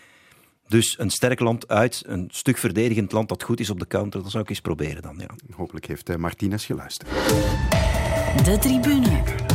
Dus een sterk land uit, een stuk verdedigend land dat goed is op de counter, dat zou ik eens proberen dan. Ja. Hopelijk heeft eh, Martinez geluisterd. De tribune.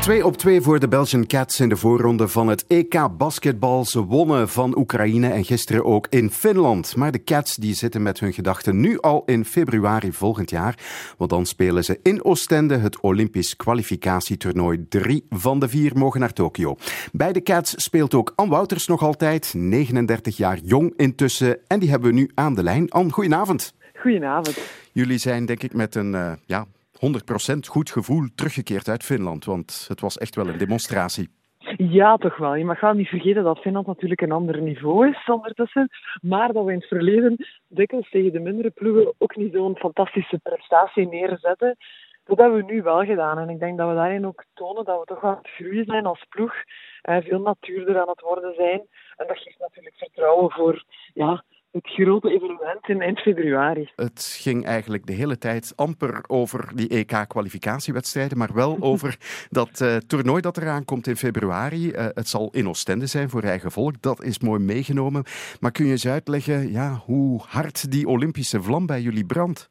2 op 2 voor de Belgian Cats in de voorronde van het EK basketbal. Ze wonnen van Oekraïne en gisteren ook in Finland. Maar de Cats die zitten met hun gedachten nu al in februari volgend jaar. Want dan spelen ze in Oostende het Olympisch kwalificatietoernooi. Drie van de vier mogen naar Tokio. Bij de Cats speelt ook Ann Wouters nog altijd, 39 jaar jong intussen. En die hebben we nu aan de lijn. Ann, goedenavond. Goedenavond. Jullie zijn denk ik met een eh, ja, 100% goed gevoel teruggekeerd uit Finland. Want het was echt wel een demonstratie. Ja, toch wel. Je mag wel niet vergeten dat Finland natuurlijk een ander niveau is ondertussen. Maar dat we in het verleden dikwijls tegen de mindere ploegen ook niet zo'n fantastische prestatie neerzetten. Dat hebben we nu wel gedaan. En ik denk dat we daarin ook tonen dat we toch aan het groeien zijn als ploeg. En veel natuurder aan het worden zijn. En dat geeft natuurlijk vertrouwen voor ja, het grote evenement in eind februari. Het ging eigenlijk de hele tijd amper over die EK-kwalificatiewedstrijden, maar wel *laughs* over dat eh, toernooi dat eraan komt in februari. Eh, het zal in Oostende zijn voor eigen volk, dat is mooi meegenomen. Maar kun je eens uitleggen ja, hoe hard die Olympische vlam bij jullie brandt?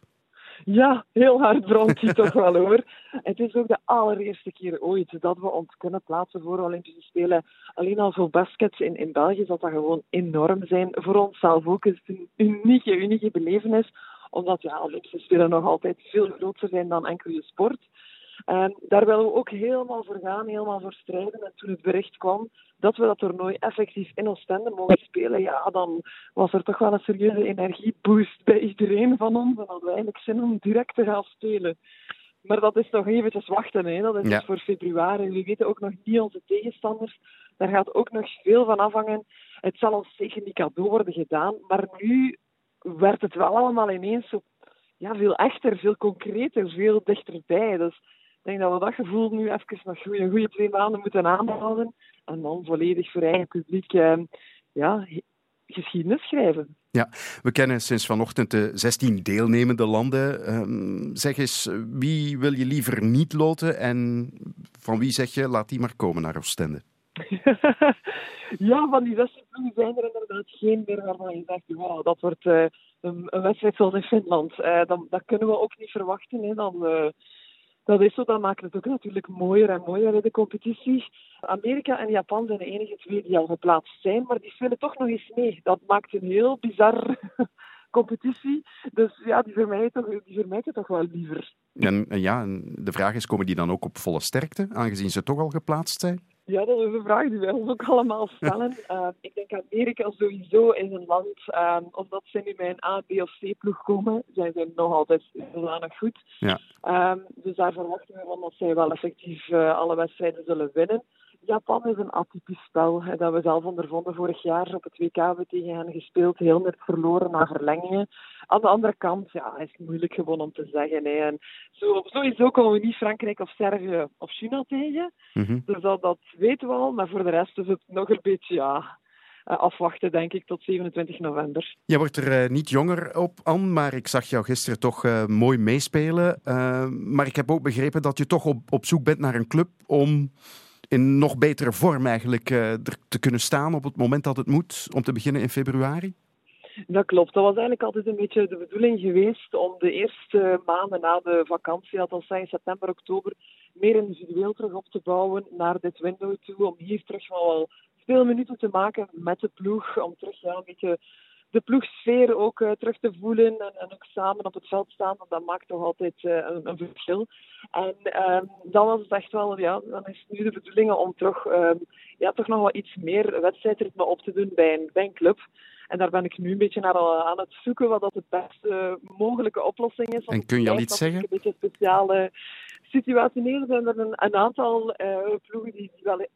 Ja, heel hard brandt die toch wel hoor. Het is ook de allereerste keer ooit dat we ons kunnen plaatsen voor Olympische Spelen. Alleen al voor baskets in, in België zal dat gewoon enorm zijn. Voor onszelf ook is het een unieke, unieke belevenis. Omdat ja, Olympische Spelen nog altijd veel groter zijn dan enkel je sport. En daar willen we ook helemaal voor gaan, helemaal voor strijden. En toen het bericht kwam dat we dat toernooi effectief in Oostende mogen spelen, ja, dan was er toch wel een serieuze energieboost bij iedereen van ons. En hadden we eigenlijk zin om direct te gaan spelen. Maar dat is nog eventjes wachten, hè. dat is Ja. dus voor februari. We weten ook nog niet onze tegenstanders. Daar gaat ook nog veel van afhangen. Het zal ons zeker niet cadeau worden gedaan, maar nu werd het wel allemaal ineens zo ja, veel echter, veel concreter, veel dichterbij. Dus denk dat we dat gevoel nu even nog goede, een goede twee maanden moeten aanhouden. En dan volledig voor eigen publiek eh, ja, geschiedenis schrijven. Ja, we kennen sinds vanochtend de 16 deelnemende landen. Ehm, zeg eens, wie wil je liever niet loten en van wie zeg je, laat die maar komen naar Oostende? *laughs* ja, van die 16 ploegen zijn er inderdaad geen meer waarvan je zegt, wow, dat wordt eh, een, een wedstrijd zoals in Finland. Eh, dat, dat kunnen we ook niet verwachten. Hè. Dan, eh, dat is zo, dat maakt het ook natuurlijk mooier en mooier in de competitie. Amerika en Japan zijn de enige twee die al geplaatst zijn, maar die spelen toch nog eens mee. Dat maakt een heel bizar *laughs* competitie. Dus ja, die vermijden toch, toch wel liever. En, ja, de vraag is, komen die dan ook op volle sterkte, aangezien ze toch al geplaatst zijn? Ja, dat is een vraag die wij ons ook allemaal stellen. *laughs* Eh, ik denk Amerika sowieso is een land, uh, omdat ze nu bij een A, B of C ploeg komen, zijn ze nog altijd zodanig goed. Ja. Um, dus daar verwachten we van dat zij wel effectief uh, alle wedstrijden zullen winnen. Japan is een atypisch spel hè, dat we zelf ondervonden vorig jaar op het WK hebben we tegen hen gespeeld, heel net verloren na verlengingen. Aan de andere kant ja, is het moeilijk gewoon om te zeggen. Hè. En zo, sowieso komen we niet Frankrijk of Servië of China tegen. Mhm. Dus dat, dat weten we al, maar voor de rest is het nog een beetje ja, afwachten, denk ik, tot 27 november. Jij wordt er uh, niet jonger op, Anne, maar ik zag jou gisteren toch uh, mooi meespelen. Uh, maar ik heb ook begrepen dat je toch op, op zoek bent naar een club om in nog betere vorm eigenlijk er te kunnen staan op het moment dat het moet, om te beginnen in februari? Dat klopt. Dat was eigenlijk altijd een beetje de bedoeling geweest om de eerste maanden na de vakantie, althans in september, oktober, meer individueel terug op te bouwen naar dit window toe, om hier terug wel veel minuten te maken met de ploeg, om terug een beetje de ploegsfeer ook uh, terug te voelen en, en, ook samen op het veld staan, want dat maakt toch altijd uh, een, een, verschil. En uh, dan was het echt wel, ja, dan is het nu de bedoeling om toch, ja, toch nog wel iets meer wedstrijdritme op te doen bij een, bij een club. En daar ben ik nu een beetje naar aan het zoeken wat dat de beste mogelijke oplossing is. En kun je al iets zeggen? Een beetje speciale situationeel zijn er een, een aantal uh, ploegen die, die wel uh,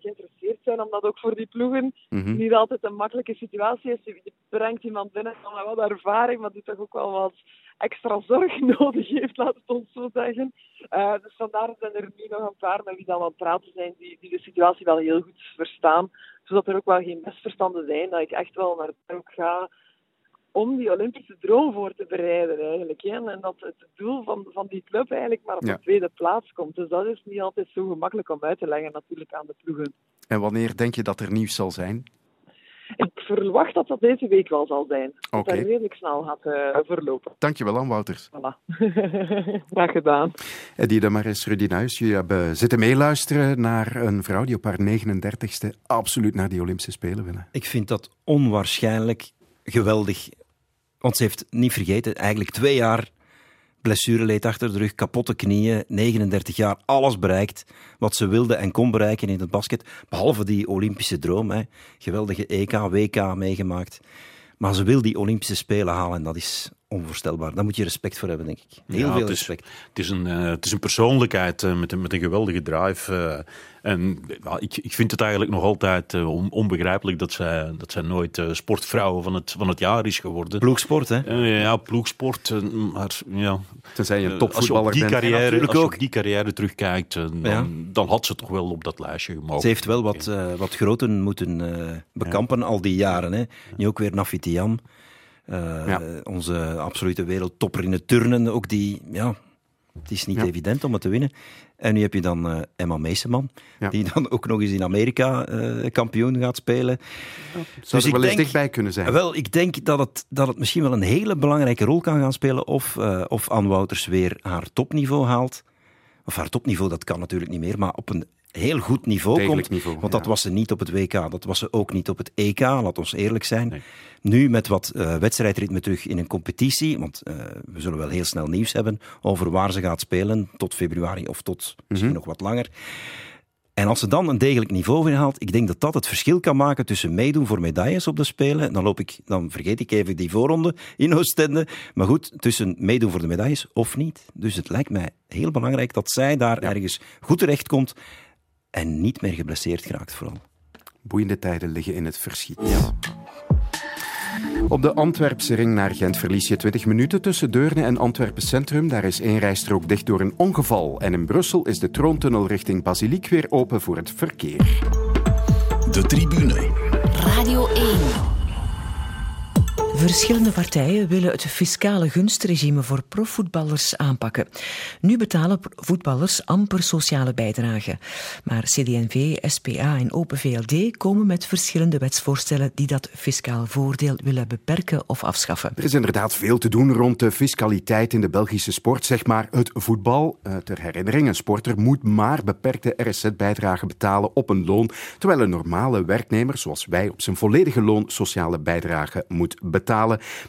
geïnteresseerd zijn, omdat ook voor die ploegen Mhm. niet altijd een makkelijke situatie is. Je, brengt iemand binnen met wat ervaring, maar die toch ook wel wat extra zorg *laughs* nodig heeft, laat het ons zo zeggen. Uh, dus vandaar zijn er nu nog een paar met wie dan aan het praten zijn, die, die de situatie wel heel goed verstaan, zodat er ook wel geen misverstanden zijn, dat ik echt wel naar ook ga om die Olympische droom voor te bereiden eigenlijk. Hè? En dat het doel van, van die club eigenlijk maar op Ja. de tweede plaats komt. Dus dat is niet altijd zo gemakkelijk om uit te leggen natuurlijk aan de ploegen. En wanneer denk je dat er nieuws zal zijn? Ik verwacht dat dat deze week wel zal zijn. Dat dat redelijk snel gaat eh, verlopen. Dankjewel, Anne Wouters. Voilà. *laughs* Graag gedaan. Eddie de Maris, Rudy Nuis, jullie hebben zitten meeluisteren naar een vrouw die op haar 39ste absoluut naar die Olympische Spelen willen. Ik vind dat onwaarschijnlijk geweldig. Want ze heeft niet vergeten, eigenlijk twee jaar blessureleed achter de rug, kapotte knieën, 39 jaar, alles bereikt wat ze wilde en kon bereiken in het basket. Behalve die Olympische droom. Hè. Geweldige EK, WK meegemaakt. Maar ze wil die Olympische Spelen halen en dat is onvoorstelbaar. Daar moet je respect voor hebben, denk ik. Heel Ja, veel het is- respect. Het is een, eh, het is een persoonlijkheid eh, met, een, met een geweldige drive. eh, en ik, ik vind het eigenlijk nog altijd on- onbegrijpelijk dat zij, dat zij nooit eh, sportvrouw van het, van het jaar is geworden. Ploegsport, hè? Ja, ploegsport. maar ja, Tenzij je een topvoetballer bent. Carrière, als je ook. op die carrière terugkijkt, dan, Ja. dan had ze toch wel op dat lijstje gemogen. Ze heeft wel wat, eh, wat groten moeten eh, bekampen al die jaren. Hè. Nu ook weer Nafitiam. Eh, Ja. Onze absolute wereldtopper in het turnen. Ook die, ja, het is niet Ja. evident om het te winnen. En nu heb je dan eh, Emma Meeseman, Ja. die dan ook nog eens in Amerika eh, kampioen gaat spelen. Zou Dus er ik wel eens dichtbij kunnen zijn. Wel, ik denk dat het, dat het misschien wel een hele belangrijke rol kan gaan spelen of, of Anne Wouters weer haar topniveau haalt. Of haar topniveau, dat kan natuurlijk niet meer, maar op een heel goed niveau Degelijk komt. niveau, want ja. dat was ze niet op het WK, dat was ze ook niet op het EK, laat ons eerlijk zijn. Nee. Nu met wat eh, wedstrijdritme terug in een competitie, want eh, we zullen wel heel snel nieuws hebben over waar ze gaat spelen, tot februari of tot misschien Mhm. nog wat langer. En als ze dan een degelijk niveau inhaalt, ik denk dat dat het verschil kan maken tussen meedoen voor medailles op de Spelen. Dan, loop ik, dan vergeet ik even die voorronde in Oostende. Maar goed, tussen meedoen voor de medailles of niet. Dus het lijkt mij heel belangrijk dat zij daar ergens goed terechtkomt en niet meer geblesseerd geraakt vooral. Boeiende tijden liggen in het verschiet. Op de Antwerpse ring naar Gent verlies je 20 minuten tussen Deurne en Antwerpen Centrum. Daar is één rijstrook dicht door een ongeval. En in Brussel is de troontunnel richting Basiliek weer open voor het verkeer. De tribune. Radio 1. Verschillende partijen willen het fiscale gunstregime voor profvoetballers aanpakken. Nu betalen voetballers amper sociale bijdrage. Maar CD&V, SPA en Open VLD komen met verschillende wetsvoorstellen die dat fiscaal voordeel willen beperken of afschaffen. Er is inderdaad veel te doen rond de fiscaliteit in de Belgische sport. Zeg maar het voetbal. Eh, ter herinnering, een sporter moet maar beperkte RSZ-bijdrage betalen op een loon, terwijl een normale werknemer, zoals wij, op zijn volledige loon sociale bijdrage moet betalen.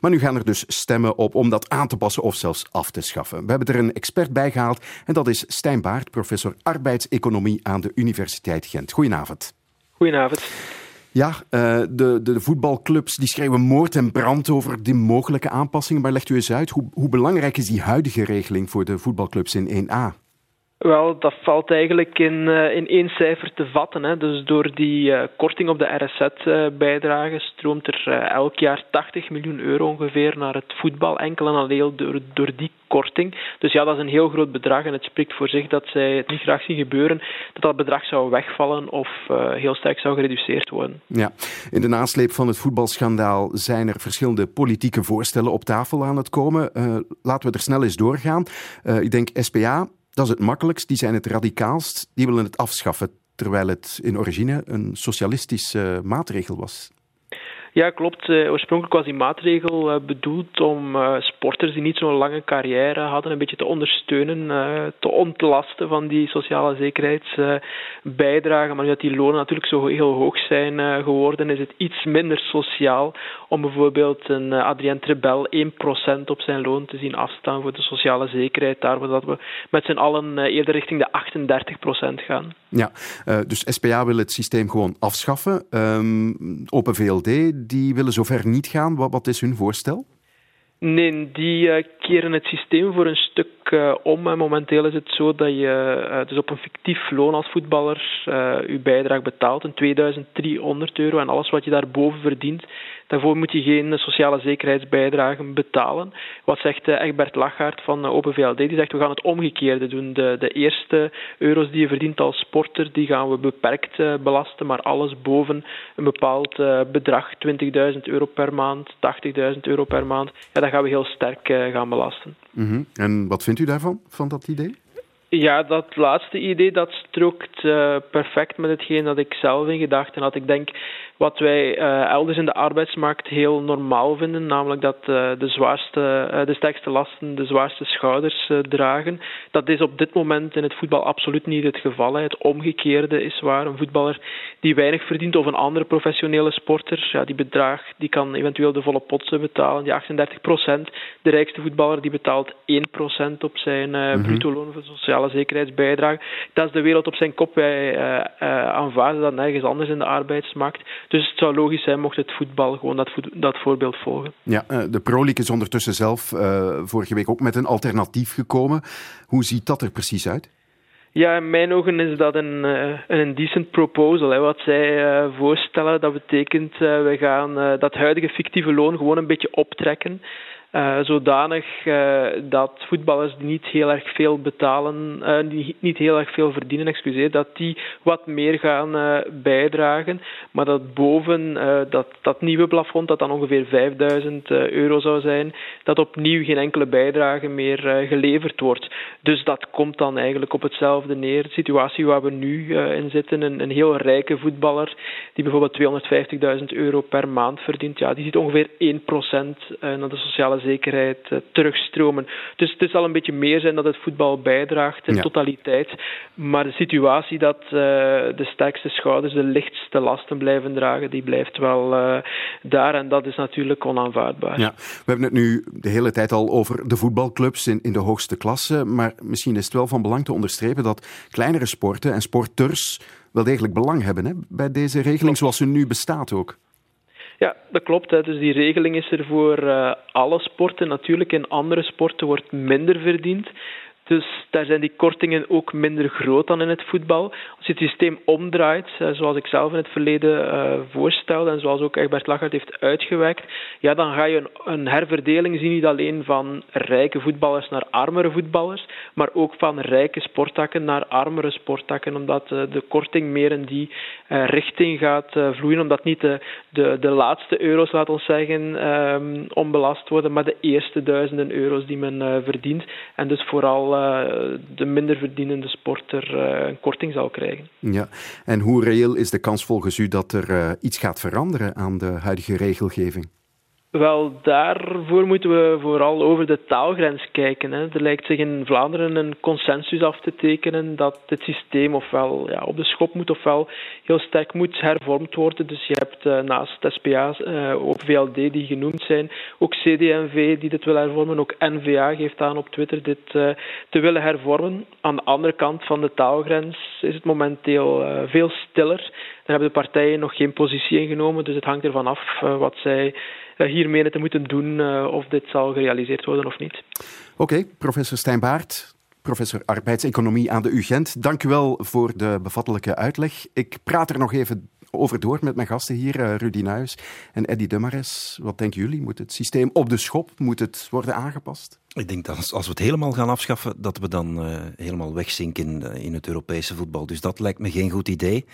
Maar nu gaan er dus stemmen op om dat aan te passen of zelfs af te schaffen. We hebben er een expert bij gehaald en dat is Stijn Baart, professor arbeidseconomie aan de Universiteit Gent. Goedenavond. Goedenavond. Ja, eh, de, de, de voetbalclubs die schreeuwen moord en brand over die mogelijke aanpassingen. Maar legt u eens uit, hoe, hoe belangrijk is die huidige regeling voor de voetbalclubs in 1A? Wel, dat valt eigenlijk in, eh, in één cijfer te vatten. Hè. Dus door die eh, korting op de RSZ-bijdrage stroomt er eh, elk jaar 80 miljoen euro ongeveer naar het voetbal, enkel en alleen door, door die korting. Dus ja, dat is een heel groot bedrag en het spreekt voor zich dat zij het niet graag zien gebeuren dat dat bedrag zou wegvallen of heel sterk zou gereduceerd worden. Ja, in de nasleep van het voetbalschandaal zijn er verschillende politieke voorstellen op tafel aan het komen. Laten we er snel eens doorgaan. Ik denk SPA, dat is het makkelijkst, die zijn het radicaalst. Die willen het afschaffen, terwijl het in origine een socialistische maatregel was. Ja, klopt. Uh, oorspronkelijk was die maatregel uh, bedoeld om uh, sporters die niet zo'n lange carrière hadden, een beetje te ondersteunen, te ontlasten van die sociale zekerheidsbijdragen. maar nu dat die lonen natuurlijk zo heel hoog zijn geworden, is het iets minder sociaal om bijvoorbeeld een Adrien Trebel 1% op zijn loon te zien afstaan voor de sociale zekerheid. Daar dat we met z'n allen eerder richting de 38% gaan. Ja, dus SPA wil het systeem gewoon afschaffen. Um, Open VLD die willen zover niet gaan. Wat, wat is hun voorstel? Nee, die uh, keren het systeem voor een stuk uh, om. En momenteel is het zo dat je dus op een fictief loon als voetballer je bijdrage betaalt, een 2300 euro. En alles wat je daarboven verdient, daarvoor moet je geen sociale zekerheidsbijdragen betalen. Wat zegt Egbert Lachaert van Open VLD? Die zegt we gaan het omgekeerde doen. De, de eerste euro's die je verdient als sporter, die gaan we beperkt belasten. Maar alles boven een bepaald bedrag, 20.000 euro per maand, 80.000 euro per maand, ja, gaan we heel sterk gaan belasten. Mm -hmm. En wat vindt u daarvan, van dat idee? Ja, dat laatste idee dat strookt uh, perfect met hetgeen dat ik zelf in gedachten had. Ik denk wat wij uh, elders in de arbeidsmarkt heel normaal vinden, namelijk dat uh, de, zwaarste, de sterkste lasten de zwaarste schouders dragen. Dat is op dit moment in het voetbal absoluut niet het geval. Het omgekeerde is waar. Een voetballer die weinig verdient of een andere professionele sporter, ja, die bedraagt, die kan eventueel de volle potsen betalen, die 38 procent. De rijkste voetballer die betaalt 1 procent op zijn mm -hmm. bruto loon voor sociale sociale zekerheidsbijdrage. Dat is de wereld op zijn kop. Wij uh, uh, aanvaarden dat nergens anders in de arbeidsmarkt. Dus het zou logisch zijn mocht het voetbal gewoon dat, dat voorbeeld volgen. Ja, uh, de Pro League is ondertussen zelf vorige week ook met een alternatief gekomen. Hoe ziet dat er precies uit? Ja, in mijn ogen is dat een, een decent proposal. Hè. Wat zij voorstellen, dat betekent we gaan dat huidige fictieve loon gewoon een beetje optrekken. Uh, zodanig uh, dat voetballers die niet heel erg veel betalen, uh, die niet heel erg veel verdienen, excuseer, dat die wat meer gaan bijdragen. Maar dat boven dat, dat nieuwe plafond, dat dan ongeveer 5000 euro zou zijn, dat opnieuw geen enkele bijdrage meer geleverd wordt. Dus dat komt dan eigenlijk op hetzelfde neer. De situatie waar we nu in zitten, een, een heel rijke voetballer die bijvoorbeeld 250.000 euro per maand verdient, ja, die ziet ongeveer 1% naar de sociale zekerheid uh, terugstromen. Dus het zal een beetje meer zijn dat het voetbal bijdraagt in totaliteit. Maar de situatie dat uh, de sterkste schouders de lichtste lasten blijven dragen, die blijft wel uh, daar. En dat is natuurlijk onaanvaardbaar. Ja. We hebben het nu de hele tijd al over de voetbalclubs in, in de hoogste klasse. Maar misschien is het wel van belang te onderstrepen dat kleinere sporten en sporters wel degelijk belang hebben hè, bij deze regeling zoals ze nu bestaat ook. Ja, dat klopt. Dus die regeling is er voor uh, alle sporten. Natuurlijk, in andere sporten wordt minder verdiend. Dus daar zijn die kortingen ook minder groot dan in het voetbal. Als je het systeem omdraait, eh, zoals ik zelf in het verleden uh, voorstelde en zoals ook Egbert Lachart heeft uitgewerkt, ja, dan ga je een, een, herverdeling zien niet alleen van rijke voetballers naar armere voetballers, maar ook van rijke sporttakken naar armere sporttakken, omdat uh, de korting meer in die richting gaat vloeien, omdat niet de, de, de laatste euro's, laat ons zeggen, um, onbelast worden, maar de eerste duizenden euro's die men verdient. En dus vooral eh, de minder verdienende sporter eh, een korting zal krijgen. Ja, en hoe reëel is de kans volgens u dat er eh, iets gaat veranderen aan de huidige regelgeving? Wel, daarvoor moeten we vooral over de taalgrens kijken. Hè. Er lijkt zich in Vlaanderen een consensus af te tekenen dat het systeem ofwel ja, op de schop moet ofwel heel sterk moet hervormd worden. Dus je hebt uh, naast SPA, uh, ook VLD die genoemd zijn, ook CDMV die dit wil hervormen, ook NVA geeft aan op Twitter dit uh, te willen hervormen. Aan de andere kant van de taalgrens is het momenteel veel stiller. Daar hebben de partijen nog geen positie ingenomen, dus het hangt ervan af wat zij hiermee te moeten doen uh, of dit zal gerealiseerd worden of niet. Oké, okay, professor Stijn Baart, professor arbeidseconomie aan de UGent. Dank u wel voor de bevattelijke uitleg. Ik praat er nog even over door met mijn gasten hier, Rudy Nuis en Eddy Demares. Wat denken jullie? Moet het systeem op de schop? Moet het worden aangepast? Ik denk dat als, we het helemaal gaan afschaffen, dat we dan uh, helemaal wegzinken in, in het Europese voetbal. Dus dat lijkt me geen goed idee.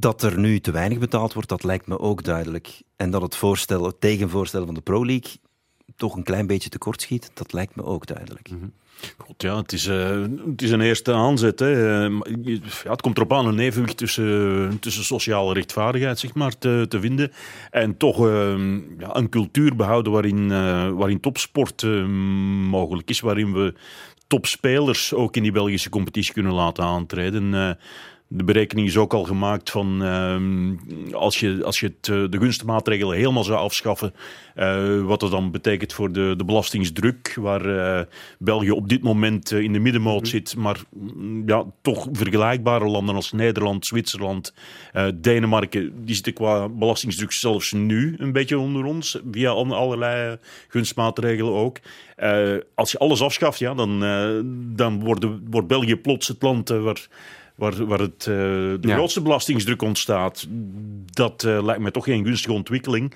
Dat er nu te weinig betaald wordt, dat lijkt me ook duidelijk. En dat het, voorstel, tegenvoorstel van de Pro League toch een klein beetje tekort schiet, dat lijkt me ook duidelijk. -hmm. Goed, ja, het is, het is een eerste aanzet. Hè. Ja, het komt erop aan een evenwicht tussen, tussen sociale rechtvaardigheid zeg maar, te, vinden en toch uh, ja, een cultuur behouden waarin, uh, waarin topsport mogelijk is, waarin we topspelers ook in die Belgische competitie kunnen laten aantreden de berekening is ook al gemaakt van ehm, als je, als je het, de gunstenmaatregelen helemaal zou afschaffen, wat dat dan betekent voor de, de belastingsdruk, waar België op dit moment in de middenmoot mhm. zit, maar mm, ja, toch vergelijkbare landen als Nederland, Zwitserland, Denemarken, die zitten qua belastingsdruk zelfs nu een beetje onder ons, via allerlei gunstmaatregelen ook. Als je alles afschaft, ja, dan, dan wordt, wordt België plots het land waar, waar, waar het, de ja. grootste belastingsdruk ontstaat. Dat lijkt me toch geen gunstige ontwikkeling.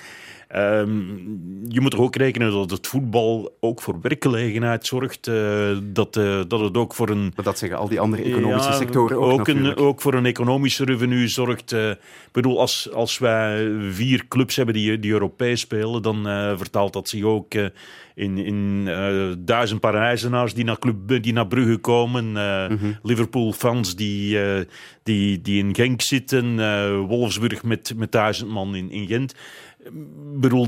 Um, je moet toch ook rekenen dat het voetbal ook voor werkgelegenheid zorgt. Uh, dat, uh, dat het ook voor een. Maar dat zeggen al die andere economische ja, sectoren ook. Ook, een, ook, voor een economische revenue zorgt. Uh, ik bedoel, als, als wij vier clubs hebben die, die Europees spelen, dan vertaalt dat zich ook in, in duizend Parijzenaars die naar, club, die naar Brugge komen. Mm -hmm. Liverpool-fans die, die, die in Genk zitten. Wolfsburg met, met duizend man in, in Gent bedoel,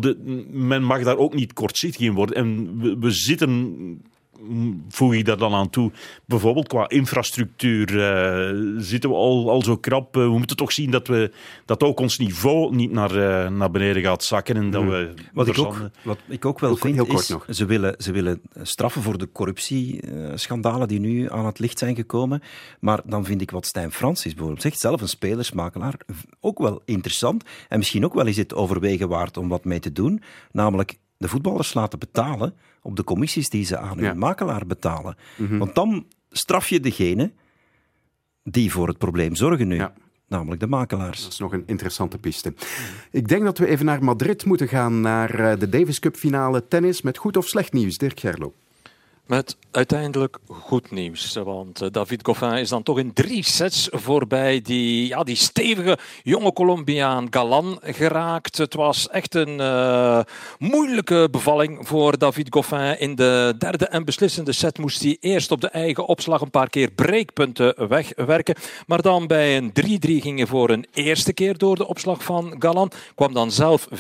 men mag daar ook niet kortzichtig in worden. En we, we zitten voeg ik daar dan aan toe. Bijvoorbeeld qua infrastructuur uh, zitten we al, al zo krap. Uh, we moeten toch zien dat, we, dat ook ons niveau niet naar, uh, naar beneden gaat zakken. En dat hmm. we wat, ik ook, wat ik ook wel vind, heel is, nog. Ze, willen, ze willen straffen voor de corruptieschandalen die nu aan het licht zijn gekomen. Maar dan vind ik wat Stijn Francis bijvoorbeeld zegt, zelf een spelersmakelaar, ook wel interessant. En misschien ook wel is het overwegen waard om wat mee te doen. Namelijk de voetballers laten betalen op de commissies die ze aan hun makelaar betalen. Mhm. Want dan straf je degene die voor het probleem zorgen nu. Namelijk de makelaars. Dat is nog een interessante piste. Ik denk dat we even naar Madrid moeten gaan, naar eh, de Davis Cup finale tennis met goed of slecht nieuws. Dirk Gerlo. Met uiteindelijk goed nieuws. Want eh, David Goffin is dan toch in drie sets voorbij die, ja, die stevige jonge Colombiaan Galan geraakt. Het was echt een uh, moeilijke bevalling voor David Goffin. In de derde en beslissende set moest hij eerst op de eigen opslag een paar keer breekpunten wegwerken. Maar dan bij een 3-3 ging hij voor een eerste keer door de opslag van Galan. Kwam dan zelf 5-3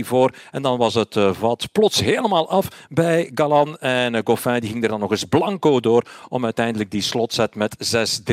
voor. En dan was het uh, vat plots helemaal af bij Galan en Goffin die ging er dan nog eens blanco door om uiteindelijk die slotset met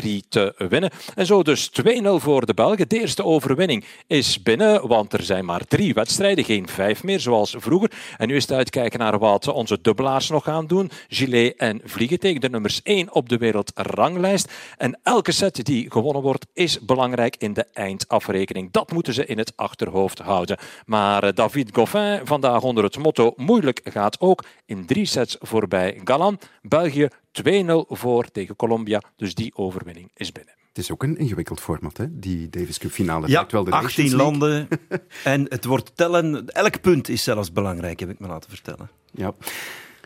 6-3 te winnen. En zo dus 2-0 voor de Belgen. De eerste overwinning is binnen, want er zijn maar drie wedstrijden, geen vijf meer zoals vroeger. En nu is het uitkijken naar wat onze dubbelaars nog gaan doen. Gilet en Vliegen de nummers 1 op de wereldranglijst. En elke set die gewonnen wordt is belangrijk in de eindafrekening. Dat moeten ze in het achterhoofd houden. Maar eh, David Goffin vandaag onder het motto moeilijk gaat ook in drie sets voorbij Galan. België 2-0 voor tegen Colombia. Dus die overwinning is binnen. Het is ook een ingewikkeld format, hè? die Davis Cup finale. Ja, wel de 18 landen. *laughs* en het wordt tellen. Elk punt is zelfs belangrijk, heb ik me laten vertellen. Ja.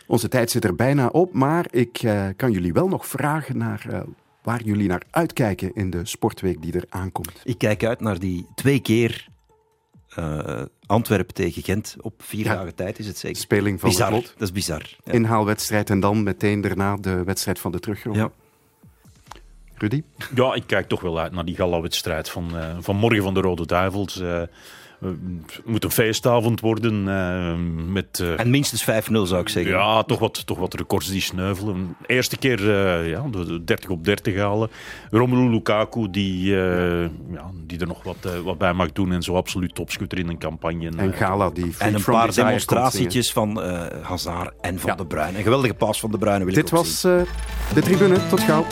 Onze tijd zit er bijna op, maar ik uh, kan jullie wel nog vragen naar uh, waar jullie naar uitkijken in de sportweek die er aankomt. Ik kijk uit naar die twee keer uh, Antwerpen tegen Gent op vier dagen tijd is het zeker. Speling van bizar. Dat is bizar. Ja. Inhaalwedstrijd en dan meteen daarna de wedstrijd van de terugronde. Ja. Rudy? Ja, ik kijk toch wel uit naar die gala-wedstrijd van, uh, van morgen van de Rode Duivels. Uh, het moet een feestavond worden. Uh, met, uh, en minstens 5-0 zou ik zeggen. Ja, toch wat, toch wat records die sneuvelen. Eerste keer uh, ja, de 30 op 30 halen. Romelu Lukaku, die, ja, die er nog wat, wat bij mag doen. En zo absoluut topschutter in een campagne. En Gala, die En een paar demonstratietjes van Hazard en Van ja. de Bruyne. Een geweldige pas van de Bruyne wil Dit ik was de tribune. Tot gauw.